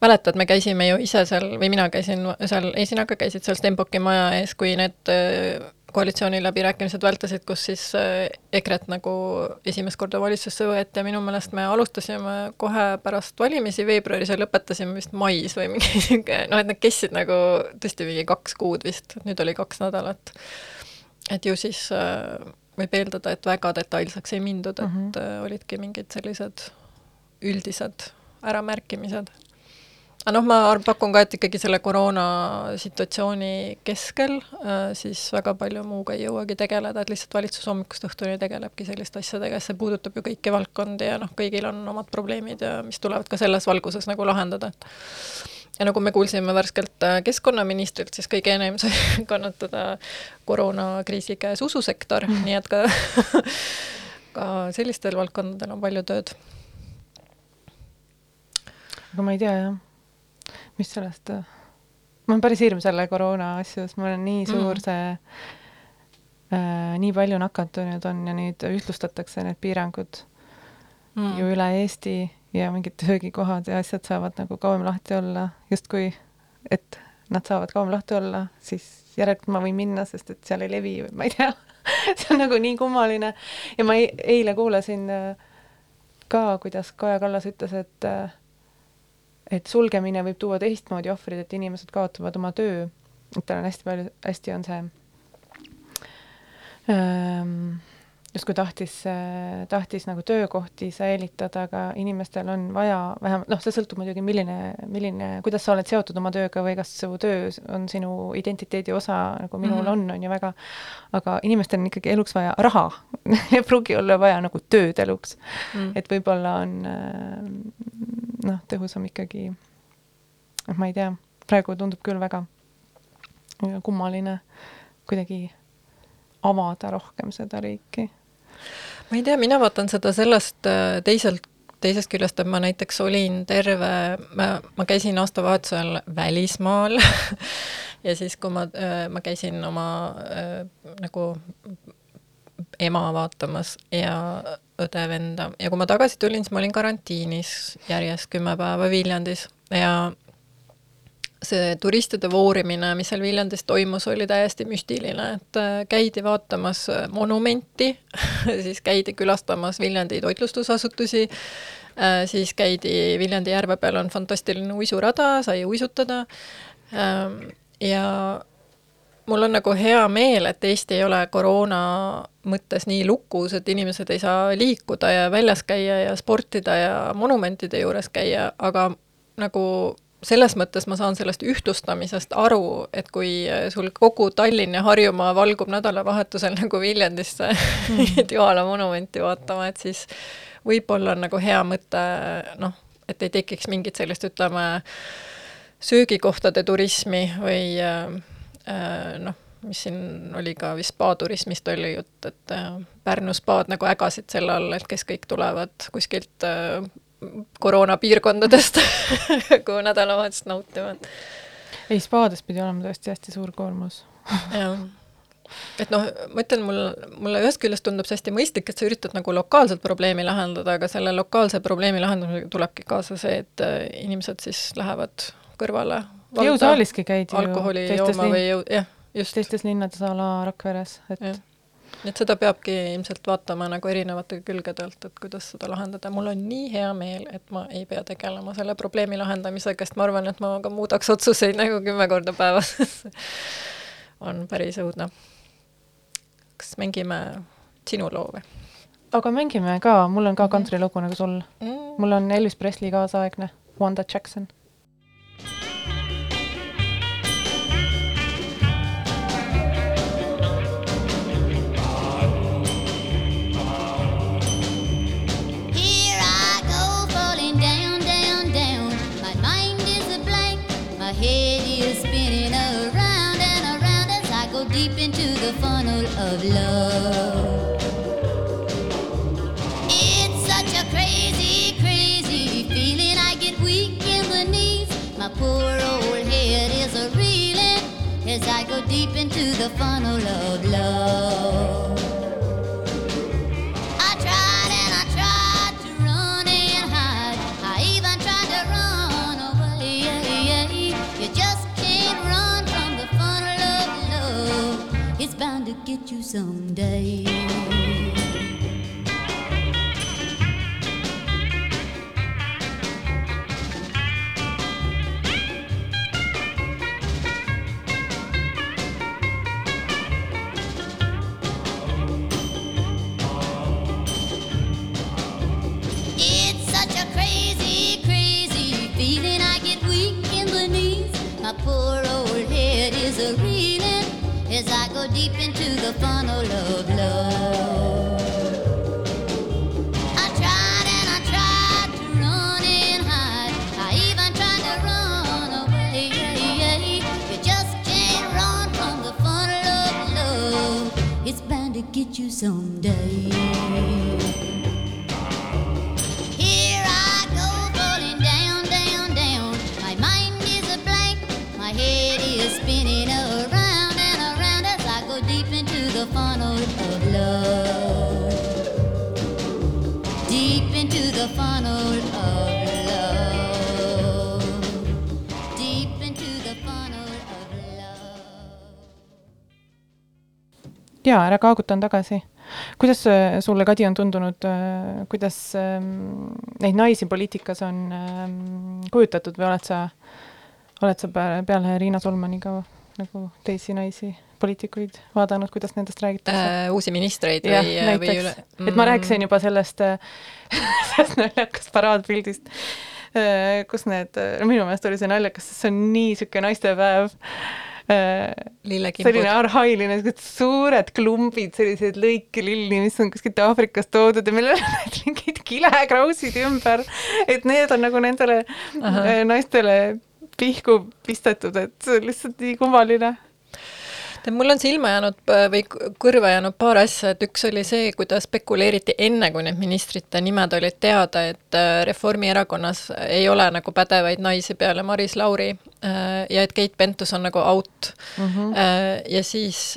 mäletad, me käisime ju ise seal või mina käisin seal, ei, sina ka käisid seal Stenbocki maja ees, kui need äh, koalitsiooniläbirääkimised vältasid, kus siis äh, EKRE-t nagu esimest korda valitsusse võeti ja minu meelest me alustasime kohe pärast valimisi veebruaris ja lõpetasime vist mais või mingi niisugune, noh, et need kestsid nagu tõesti mingi kaks kuud vist, nüüd oli kaks nädalat. et ju siis äh, võib eeldada, et väga detailseks ei mindud, et mm -hmm. olidki mingid sellised üldised äramärkimised aga noh, ma pakun ka, et ikkagi selle koroona situatsiooni keskel äh, siis väga palju muuga ei jõuagi tegeleda, et lihtsalt valitsus hommikust õhtuni tegelebki selliste asjadega, see puudutab ju kõiki valdkondi ja noh, kõigil on omad probleemid ja mis tulevad ka selles valguses nagu lahendada, et ja nagu me kuulsime värskelt äh, keskkonnaministrilt, siis kõige enam sai kannatada koroonakriisi käes ususektor mm., nii et ka ka sellistel valdkondadel on palju tööd. aga ma ei tea jah mis sellest, ma olen päris hirm selle koroona asjus, mul on nii suur mm. see äh,, nii palju nakatunuid on ja nüüd ühtlustatakse need piirangud mm. ju üle Eesti ja mingid söögikohad ja asjad saavad nagu kauem lahti olla, justkui et nad saavad kauem lahti olla, siis järelikult ma võin minna, sest et seal ei levi või ma ei tea see on nagu nii kummaline ja ma eile kuulasin äh, ka, kuidas Kaja Kallas ütles, et äh, et sulgemine võib tuua teistmoodi ohvrid, et inimesed kaotavad oma töö, et tal on hästi palju, hästi on see ähm, justkui tahtis, tahtis nagu töökohti säilitada, aga inimestel on vaja vähemalt, noh, see sõltub muidugi, milline, milline, kuidas sa oled seotud oma tööga või kas su töö on sinu identiteedi osa, nagu minul mm -hmm. on, on ju väga, aga inimestel on ikkagi eluks vaja raha ei pruugi olla vaja nagu tööd eluks mm. -hmm. et võib-olla on noh, tõhusam ikkagi, noh, ma ei tea, praegu tundub küll väga kummaline kuidagi avada rohkem seda riiki. ma ei tea, mina vaatan seda sellest äh, teiselt, teisest küljest, et ma näiteks olin terve, ma, ma käisin aastavahetusel välismaal ja siis, kui ma, äh, ma käisin oma äh, nagu ema vaatamas ja õde-venda ja kui ma tagasi tulin, siis ma olin karantiinis järjest kümme päeva Viljandis. Ja see turistide voorimine, mis seal Viljandis toimus, oli täiesti müstiline, et äh, käidi vaatamas äh, monumenti siis käidi külastamas Viljandi toitlustusasutusi, äh, siis käidi Viljandi järve peal on fantastiline uisurada, sai uisutada ähm, ja mul on nagu hea meel, et Eesti ei ole koroona mõttes nii lukus, et inimesed ei saa liikuda ja väljas käia ja sportida ja monumentide juures käia, aga nagu selles mõttes ma saan sellest ühtlustamisest aru, et kui sul kogu Tallinn ja Harjumaa valgub nädalavahetusel nagu Viljandisse mm. Joala monumenti vaatama, et siis võib-olla on nagu hea mõte noh, et ei tekiks mingit sellist, ütleme, söögikohtade turismi või äh, noh, mis siin oli ka vist spaaturismist oli jutt, et äh, Pärnu spaad nagu ägasid selle all, et kes kõik tulevad kuskilt äh, koroonapiirkondadest kuhu nädalavahetust nautima. ei, spaades pidi olema tõesti hästi suur koormus jah et noh, ma ütlen, mul, mulle ühest küljest tundub see hästi mõistlik, et sa üritad nagu lokaalset probleemi lahendada, aga selle lokaalse probleemi lahendamisega tulebki kaasa see, et inimesed siis lähevad kõrvale jõusaaliski käidi ju. alkoholi jooma või jõu, jah, just. teistes linnades a la Rakveres, et et seda peabki ilmselt vaatama nagu erinevate külgede alt, et kuidas seda lahendada. mul on nii hea meel, et ma ei pea tegelema selle probleemi lahendamisega, sest ma arvan, et ma ka muudaks otsuseid nagu kümme korda päevas on päris õudne. kas mängime sinu loo või? aga mängime ka, mul on ka kantrilugu nagu sul mm.. mul on Elvis Presley kaasaegne, Wanda Jackson deep into the funnel of love. Bound to get you someday. The jaa, ära kaagutan tagasi. kuidas äh, sulle, Kadi, on tundunud, kuidas ähm, neid naisi poliitikas on ähm, kujutatud või oled sa, oled sa peale, Riina Solmani ka nagu teisi naisi, poliitikuid vaadanud, kuidas nendest räägitakse? äh, uusi ministreid jah, või, või näiteks üle, et ma rääkisin juba sellest, sellest naljakast paraadpildist, kus need, minu meelest oli see naljakas, sest see on nii niisugune naistepäev. Lillekimbud selline arhailine, suured klumbid, selliseid lõikelilli, mis on kuskilt Aafrikast toodud ja millel on mingid kilekrausid ümber, et need on nagu nendele Ahah. äh, naistele pihku pistetud, et see on lihtsalt nii kummaline. tead, mul on silma jäänud äh, või kõrva jäänud paar asja, et üks oli see, kuidas spekuleeriti enne, kui need ministrite nimed olid teada, et äh, Reformierakonnas ei ole nagu pädevaid naisi peale Maris Lauri äh, ja et Keit Pentus on nagu out mm. -hmm. ja siis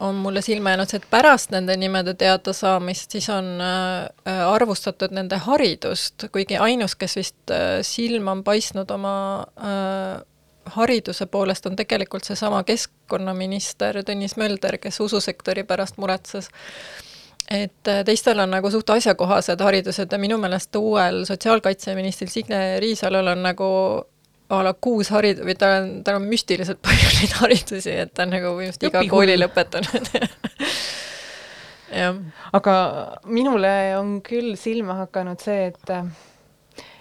on mulle silma jäänud see, et pärast nende nimede teadasaamist siis on äh, arvustatud nende haridust, kuigi ainus, kes vist äh, silma on paistnud oma äh, hariduse poolest on tegelikult seesama keskkonnaminister Tõnis Mölder, kes ususektori pärast muretses. et äh, teistel on nagu suht asjakohased haridused ja minu meelest uuel sotsiaalkaitseministril Signe Riisalol on nagu a la kuus harid- või tal on, tal on müstiliselt palju neid haridusi, et ta on nagu põhimõtteliselt iga Õpihull. kooli lõpetanud. jah, aga minule on küll silma hakanud see, et äh,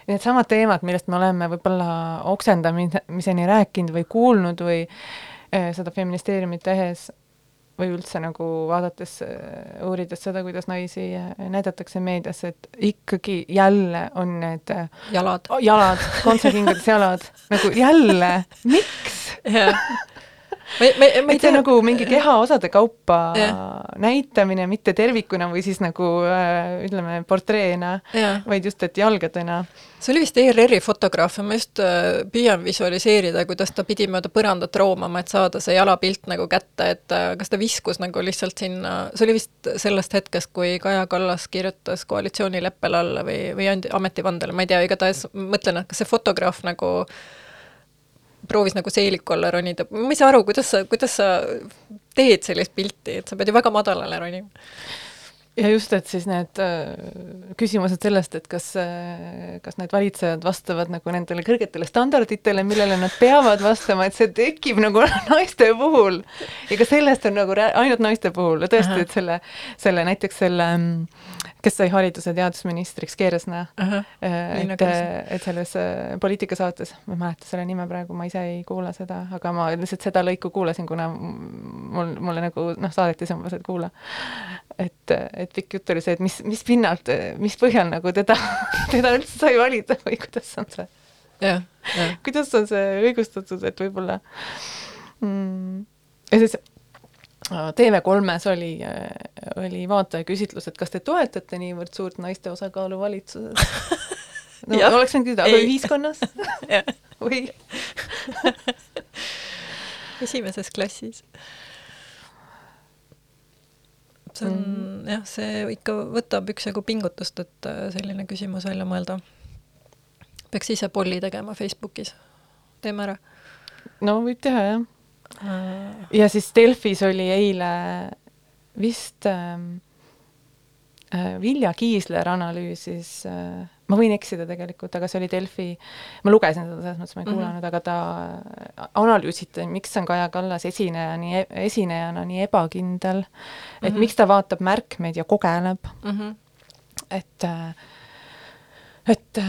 needsamad teemad, millest me oleme võib-olla oksendamiseni rääkinud või kuulnud või äh, seda feministeeriumit tehes või üldse nagu vaadates, uurides seda, kuidas naisi äh, näidatakse meedias, et ikkagi jälle on need jalad. jalad, kontsakingades jalad, nagu jälle, miks? ma ei, ma ei, tea nagu mingi kehaosade kaupa Jah. näitamine, mitte tervikuna või siis nagu äh, ütleme, portreena, jah, vaid just, et jalgadena. see oli vist ERR-i fotograaf ja ma just äh, püüan visualiseerida, kuidas ta pidi mööda põrandat roomama, et saada see jalapilt nagu kätte, et äh, kas ta viskus nagu lihtsalt sinna, see oli vist sellest hetkest, kui Kaja Kallas kirjutas koalitsioonileppele alla või, või andi ametivandele, ma ei tea, igatahes mõtlen, et kas see fotograaf nagu proovis nagu seeliku alla ronida, ma ei saa aru, kuidas sa, kuidas sa teed sellist pilti, et sa pead ju väga madalale ronima. Ja just, et siis need äh, küsimused sellest, et kas äh,, kas need valitsejad vastavad nagu nendele kõrgetele standarditele, millele nad peavad vastama, et see tekib nagu naiste puhul. ja ka sellest on nagu ainult naiste puhul ja tõesti, et selle, selle näiteks selle, kes sai haridus- ja teadusministriks, Keeresna, Liina et, et selles äh, poliitikasaates, ma ei mäleta selle nime praegu, ma ise ei kuula seda, aga ma lihtsalt seda lõiku kuulasin, kuna mul, mulle nagu noh, saadeti see umbes, et kuula. et, et pikk jutt oli see, et mis, mis pinnalt, mis põhjal nagu teda, teda üldse sai valida või kuidas on see, jah, jah. kuidas on see õigustatud, et võib-olla mm, ja siis äh, TV3-s oli, oli vaatajaküsitlus, et kas te toetate niivõrd suurt naiste osakaalu valitsuses? no Jah. oleks võinud küsida, aga ühiskonnas või? esimeses klassis. See on mm. jah, see ikka võtab üksjagu pingutust, et äh, selline küsimus välja mõelda. peaks ise polli tegema Facebookis. teeme ära. no võib teha jah, ja siis Delfis oli eile vist ähm, äh, Vilja Kiisler analüüsis äh, ma võin eksida tegelikult, aga see oli Delfi, ma lugesin seda, selles mõttes ma ei kuulanud mm, -hmm. aga ta analüüsiti, miks on Kaja Kallas esineja nii, esinejana nii ebakindel, et mm -hmm. miks ta vaatab märkmeid ja kogeleb, Mhm. et, et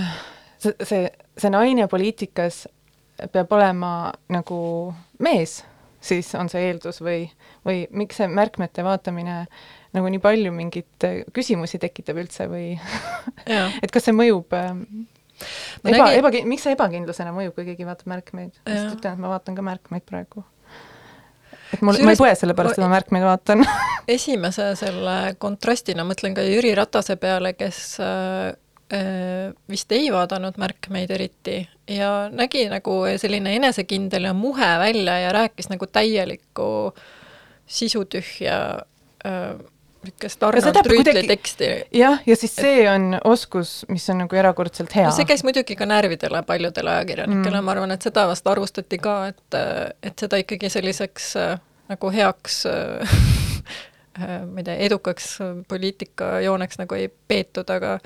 see, see, see naine poliitikas peab olema nagu mees, siis on see eeldus või, või miks see märkmete vaatamine nagu nii palju mingeid küsimusi tekitab üldse või et kas see mõjub äh, Ma eba, nägin- eba, miks see ebakindlusena mõjub, kui keegi vaatab märkmeid? ma just ütlen, et ma vaatan ka märkmeid praegu. et mul, ma ei põe selle pärast, et ma märkmeid vaatan esimese selle kontrastina mõtlen ka Jüri Ratase peale, kes äh, äh, vist ei vaadanud märkmeid eriti ja nägi nagu selline enesekindel ja muhe välja ja rääkis nagu täielikku sisutühja äh, niisugust Ja Arnold seda Rüütli kuidagi- teksti. jah, ja siis see on oskus, mis on nagu erakordselt hea no see käis muidugi ka närvidele paljudele ajakirjanikele mm., ma arvan, et seda vast arvustati ka, et, et seda ikkagi selliseks äh, nagu heaks äh, äh, ma ei tea, edukaks poliitikajooneks nagu ei peetud, aga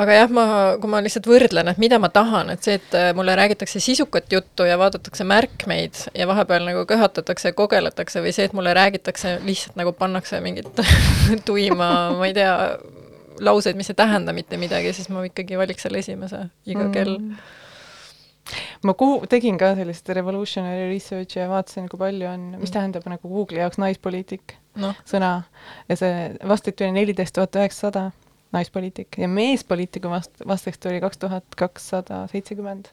aga jah, ma, kui ma lihtsalt võrdlen, et mida ma tahan, et see, et äh, mulle räägitakse sisukat juttu ja vaadatakse märkmeid ja vahepeal nagu köhatatakse kogeletakse või see, et mulle räägitakse, lihtsalt nagu pannakse mingit tuima, ma ei tea, lauseid, mis ei tähenda mitte midagi, siis ma ikkagi valiks selle esimese iga kell mm.. ma kuhu, tegin ka sellist revolutionary research'i ja vaatasin, kui palju on, mis Mm. tähendab nagu Google'i jaoks naispoliitik noh, sõna ja see vastati oli neliteist tuhat üheksasada naispoliitik ja meespoliitiku vast-, vastaks tuli kaks tuhat kakssada seitsekümmend.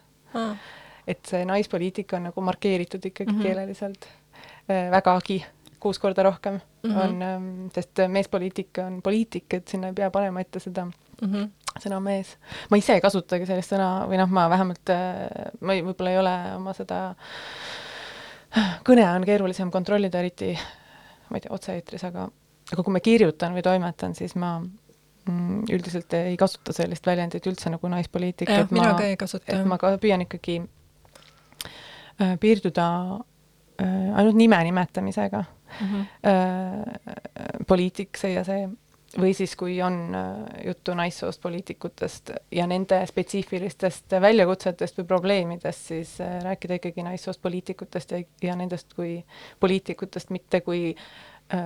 et see naispoliitika on nagu markeeritud ikkagi mm. -hmm. keeleliselt äh, vägagi, kuus korda rohkem mm. -hmm. on ähm,, sest meespoliitika on poliitik, et sinna ei pea panema ette seda Mhm. sõna mees. ma ise ei kasutagi sellist sõna või noh, ma vähemalt, ma ei, võib-olla ei ole oma seda, kõne on keerulisem kontrollida, eriti ma ei tea, otse-eetris, aga, aga kui ma kirjutan või toimetan, siis ma mm, üldiselt ei kasuta sellist väljendit üldse nagu naispoliitik, jah, mina ka ei kasuta et ma ka püüan ikkagi äh, piirduda äh, ainult nime nimetamisega. Mhm. äh, poliitik, see ja see, või siis, kui on äh, juttu naissoost poliitikutest ja nende spetsiifilistest väljakutsetest või probleemidest, siis äh, rääkida ikkagi naissoost poliitikutest ja, ja nendest kui poliitikutest, mitte kui äh,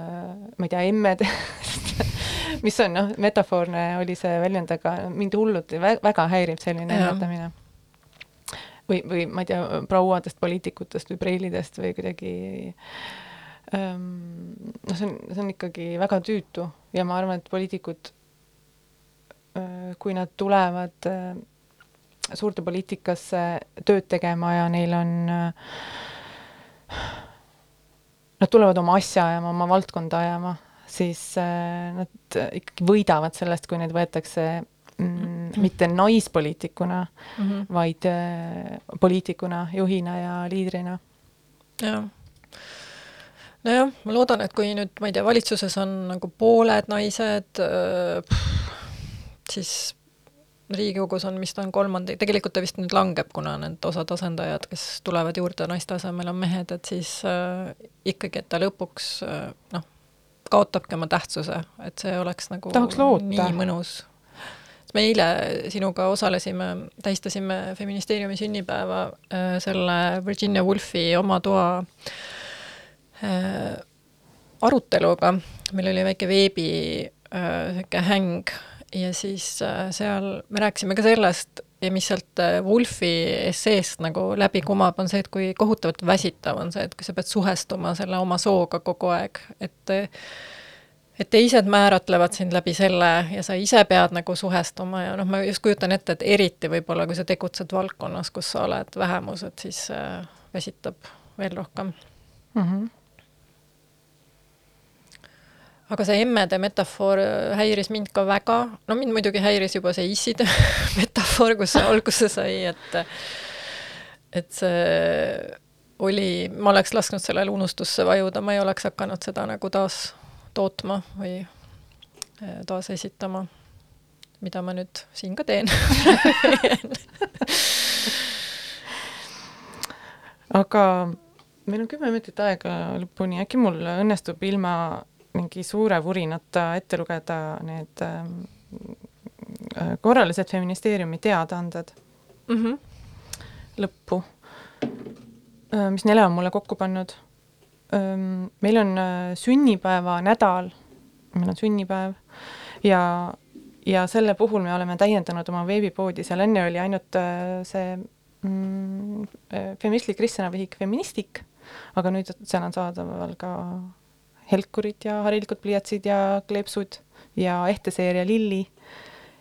ma ei tea, emmedest mis on noh, metafoorne oli see väljend, aga mind hullult vä väga häirib selline Jaa. nimetamine või, või ma ei tea, prouadest poliitikutest või preilidest või kuidagi ähm, noh, see on, see on ikkagi väga tüütu ja ma arvan, et poliitikud äh, kui nad tulevad äh, suurde poliitikasse tööd tegema ja neil on äh, Nad tulevad oma asja ajama, oma valdkonda ajama, siis äh, nad ikkagi võidavad sellest, kui neid võetakse mm, mitte naispoliitikuna mm, Mhm. vaid äh, poliitikuna, juhina ja liidrina. jah. nojah, ma loodan, et kui nüüd, ma ei tea, valitsuses on nagu pooled naised, siis Riigikogus on vist on kolmandik, tegelikult ta vist nüüd langeb, kuna need osad asendajad, kes tulevad juurde naiste asemel, on mehed, et siis äh, ikkagi, et ta lõpuks äh, noh, kaotabki oma tähtsuse, et see oleks nagu nii mõnus. me eile sinuga osalesime, tähistasime Feministeeriumi sünnipäeva äh, selle Virginia Woolfi oma toa äh, aruteluga, meil oli väike veebi äh, sihuke häng ja siis äh, seal me rääkisime ka sellest ja mis sealt äh, Woolfi esseest nagu läbi kumab, on see, et kui kohutavalt väsitav on see, et kui sa pead suhestuma selle oma sooga kogu aeg, et et teised määratlevad sind läbi selle ja sa ise pead nagu suhestuma ja noh, ma just kujutan ette, et eriti võib-olla, kui sa tegutsed valdkonnas, kus sa oled vähemus, et siis äh, väsitab veel rohkem mm. -hmm. Aga see emmede metafoor äh, häiris mind ka väga, no mind muidugi häiris juba see isside metafoor, kus see alguse sai, et et see oli, ma oleks lasknud sellele unustusse vajuda, ma ei oleks hakanud seda nagu taas tootma või äh, taas esitama, mida ma nüüd siin ka teen. Aga meil on kümme minutit aega lõpuni, äkki mul õnnestub ilma mingi suure vurinata ette lugeda need ähm, äh, korralised feministeeriumi teadaanded mm. -hmm. lõppu, äh, mis Nele on mulle kokku pannud. Ähm, meil on äh, sünnipäeva nädal, meil on sünnipäev ja, ja selle puhul me oleme täiendanud oma veebipoodi, seal enne oli ainult see mm, feministlik ristsõnavihik Feministik, aga nüüd seal on saadaval ka helkurid ja harilikud pliiatsid ja kleepsud ja ehteseeria Lilli.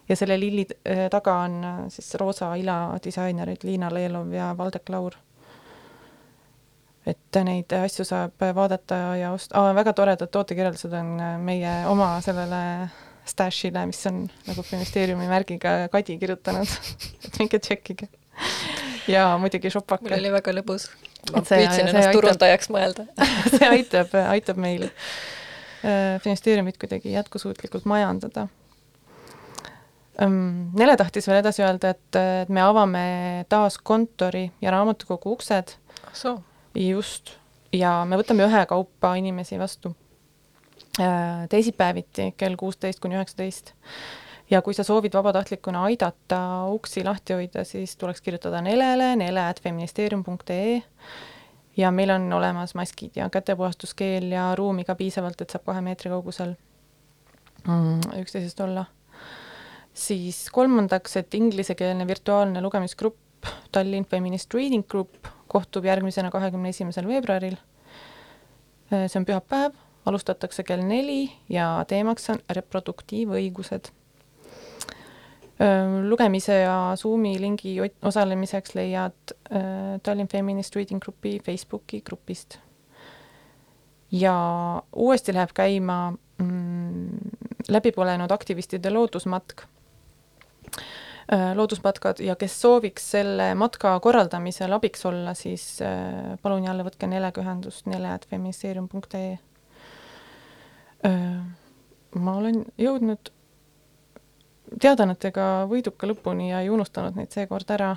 ja selle Lilli äh, taga on äh, siis roosa ila disainerid Liina Leelov ja Valdek Laur. et neid asju saab vaadata ja osta ah,, väga toredad tootekirjeldused on äh, meie oma sellele Stashile, mis on nagu ministeeriumi märgiga Kadi kirjutanud et minge tšekkige. Ja muidugi šopake. mul oli väga lõbus. Ma see, püüdsin ennast aitab, turundajaks mõelda. See aitab, aitab meil äh, ministeeriumit kuidagi jätkusuutlikult majandada. Um,. Nele tahtis veel edasi öelda, et, et me avame taas kontori ja raamatukogu uksed. just, ja me võtame ühekaupa inimesi vastu. Äh, teisipäeviti kell kuusteist kuni üheksateist ja kui sa soovid vabatahtlikuna aidata uksi lahti hoida, siis tuleks kirjutada Nelele, nele.feministeerium.ee ja meil on olemas maskid ja kätepuhastuskeel ja ruumi ka piisavalt, et saab kahe meetri kaugusel mm, üksteisest olla. siis kolmandaks, et inglisekeelne virtuaalne lugemisgrupp Tallinn Feminist Reading Group kohtub järgmisena kahekümne esimesel veebruaril. see on pühapäev, alustatakse kell neli ja teemaks on reproduktiivõigused lugemise ja Zoomi lingi osalemiseks leiad Tallinn Feminist Reading Grupi Facebooki grupist. ja uuesti läheb käima mm, läbipõlenud aktivistide loodusmatk. loodusmatkad ja kes sooviks selle matka korraldamisel abiks olla, siis palun jälle võtke Nelega ühendust nele.feministeerium.ee. ma olen jõudnud teadaannetega võiduka lõpuni ja ei unustanud neid seekord ära.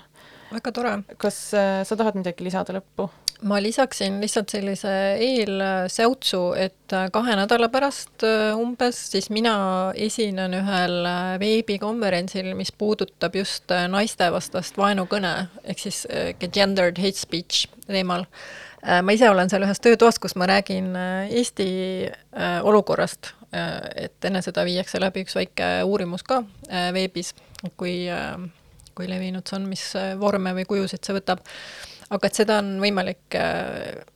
väga tore. kas äh, sa tahad midagi lisada lõppu? ma lisaksin lihtsalt sellise eelsäutsu, et äh, kahe nädala pärast äh, umbes siis mina esinen ühel veebikonverentsil, mis puudutab just naistevastast vaenukõne ehk siis gendered hate speech teemal. Ma ise olen seal ühes töötoas, kus ma räägin Eesti olukorrast Äh, et enne seda viiakse läbi üks väike uurimus ka äh, veebis, kui, äh, kui levinud see on, mis vorme või kujusid see võtab. aga et seda on võimalik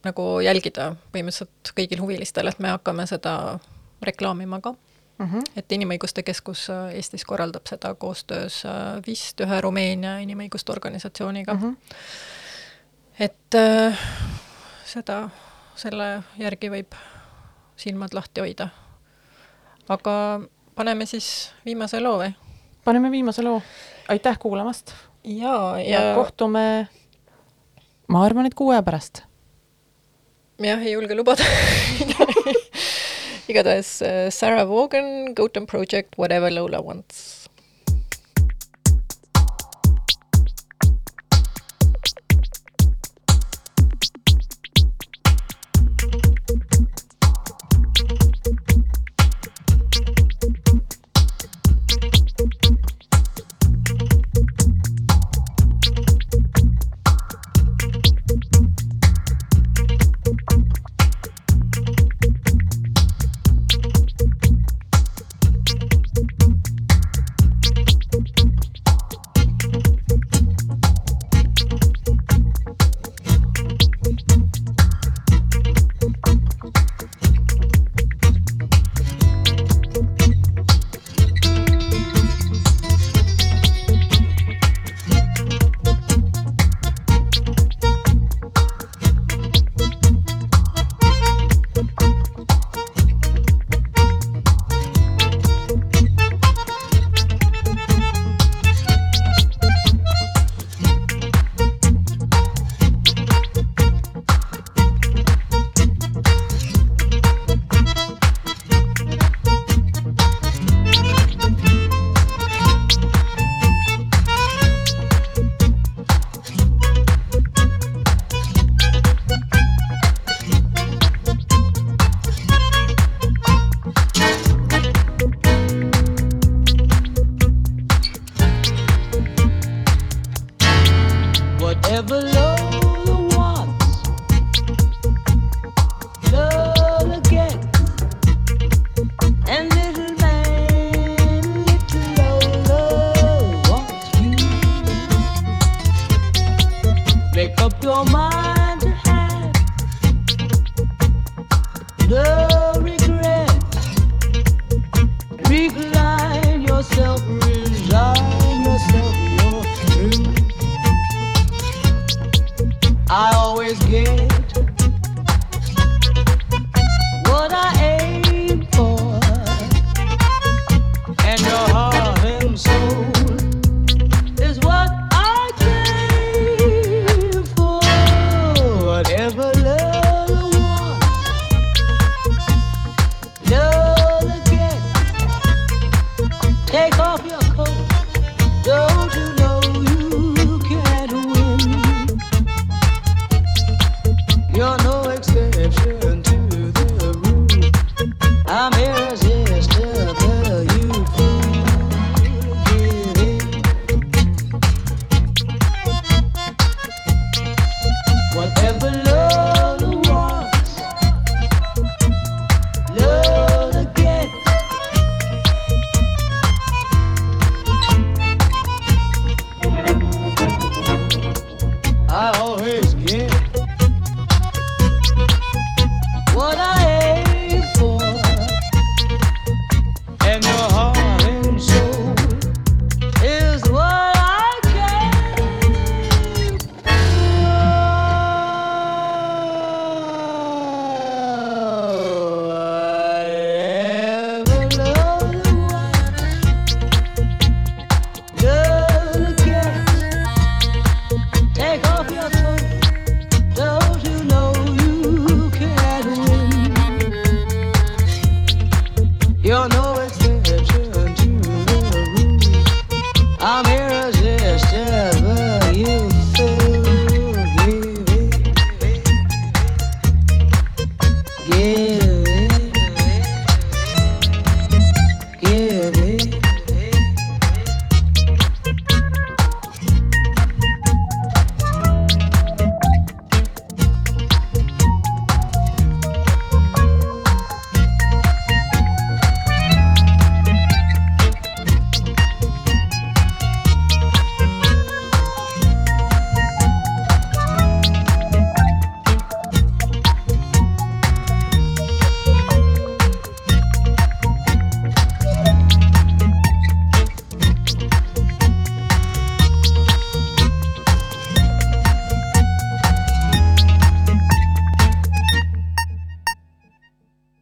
nagu jälgida põhimõtteliselt kõigil huvilistel, et me hakkame seda reklaamima ka mm. -hmm. et Inimõiguste Keskus Eestis korraldab seda koostöös vist ühe Rumeenia inimõiguste organisatsiooniga mm. -hmm. et äh, seda, selle järgi võib silmad lahti hoida aga paneme siis viimase loo või? paneme viimase loo. aitäh kuulamast! ja, ja, ja kohtume, ma arvan, et kuu aja pärast. jah, ei julge lubada igatahes uh, Sarah Vaughan, Gotham Project, Whatever Lola Wants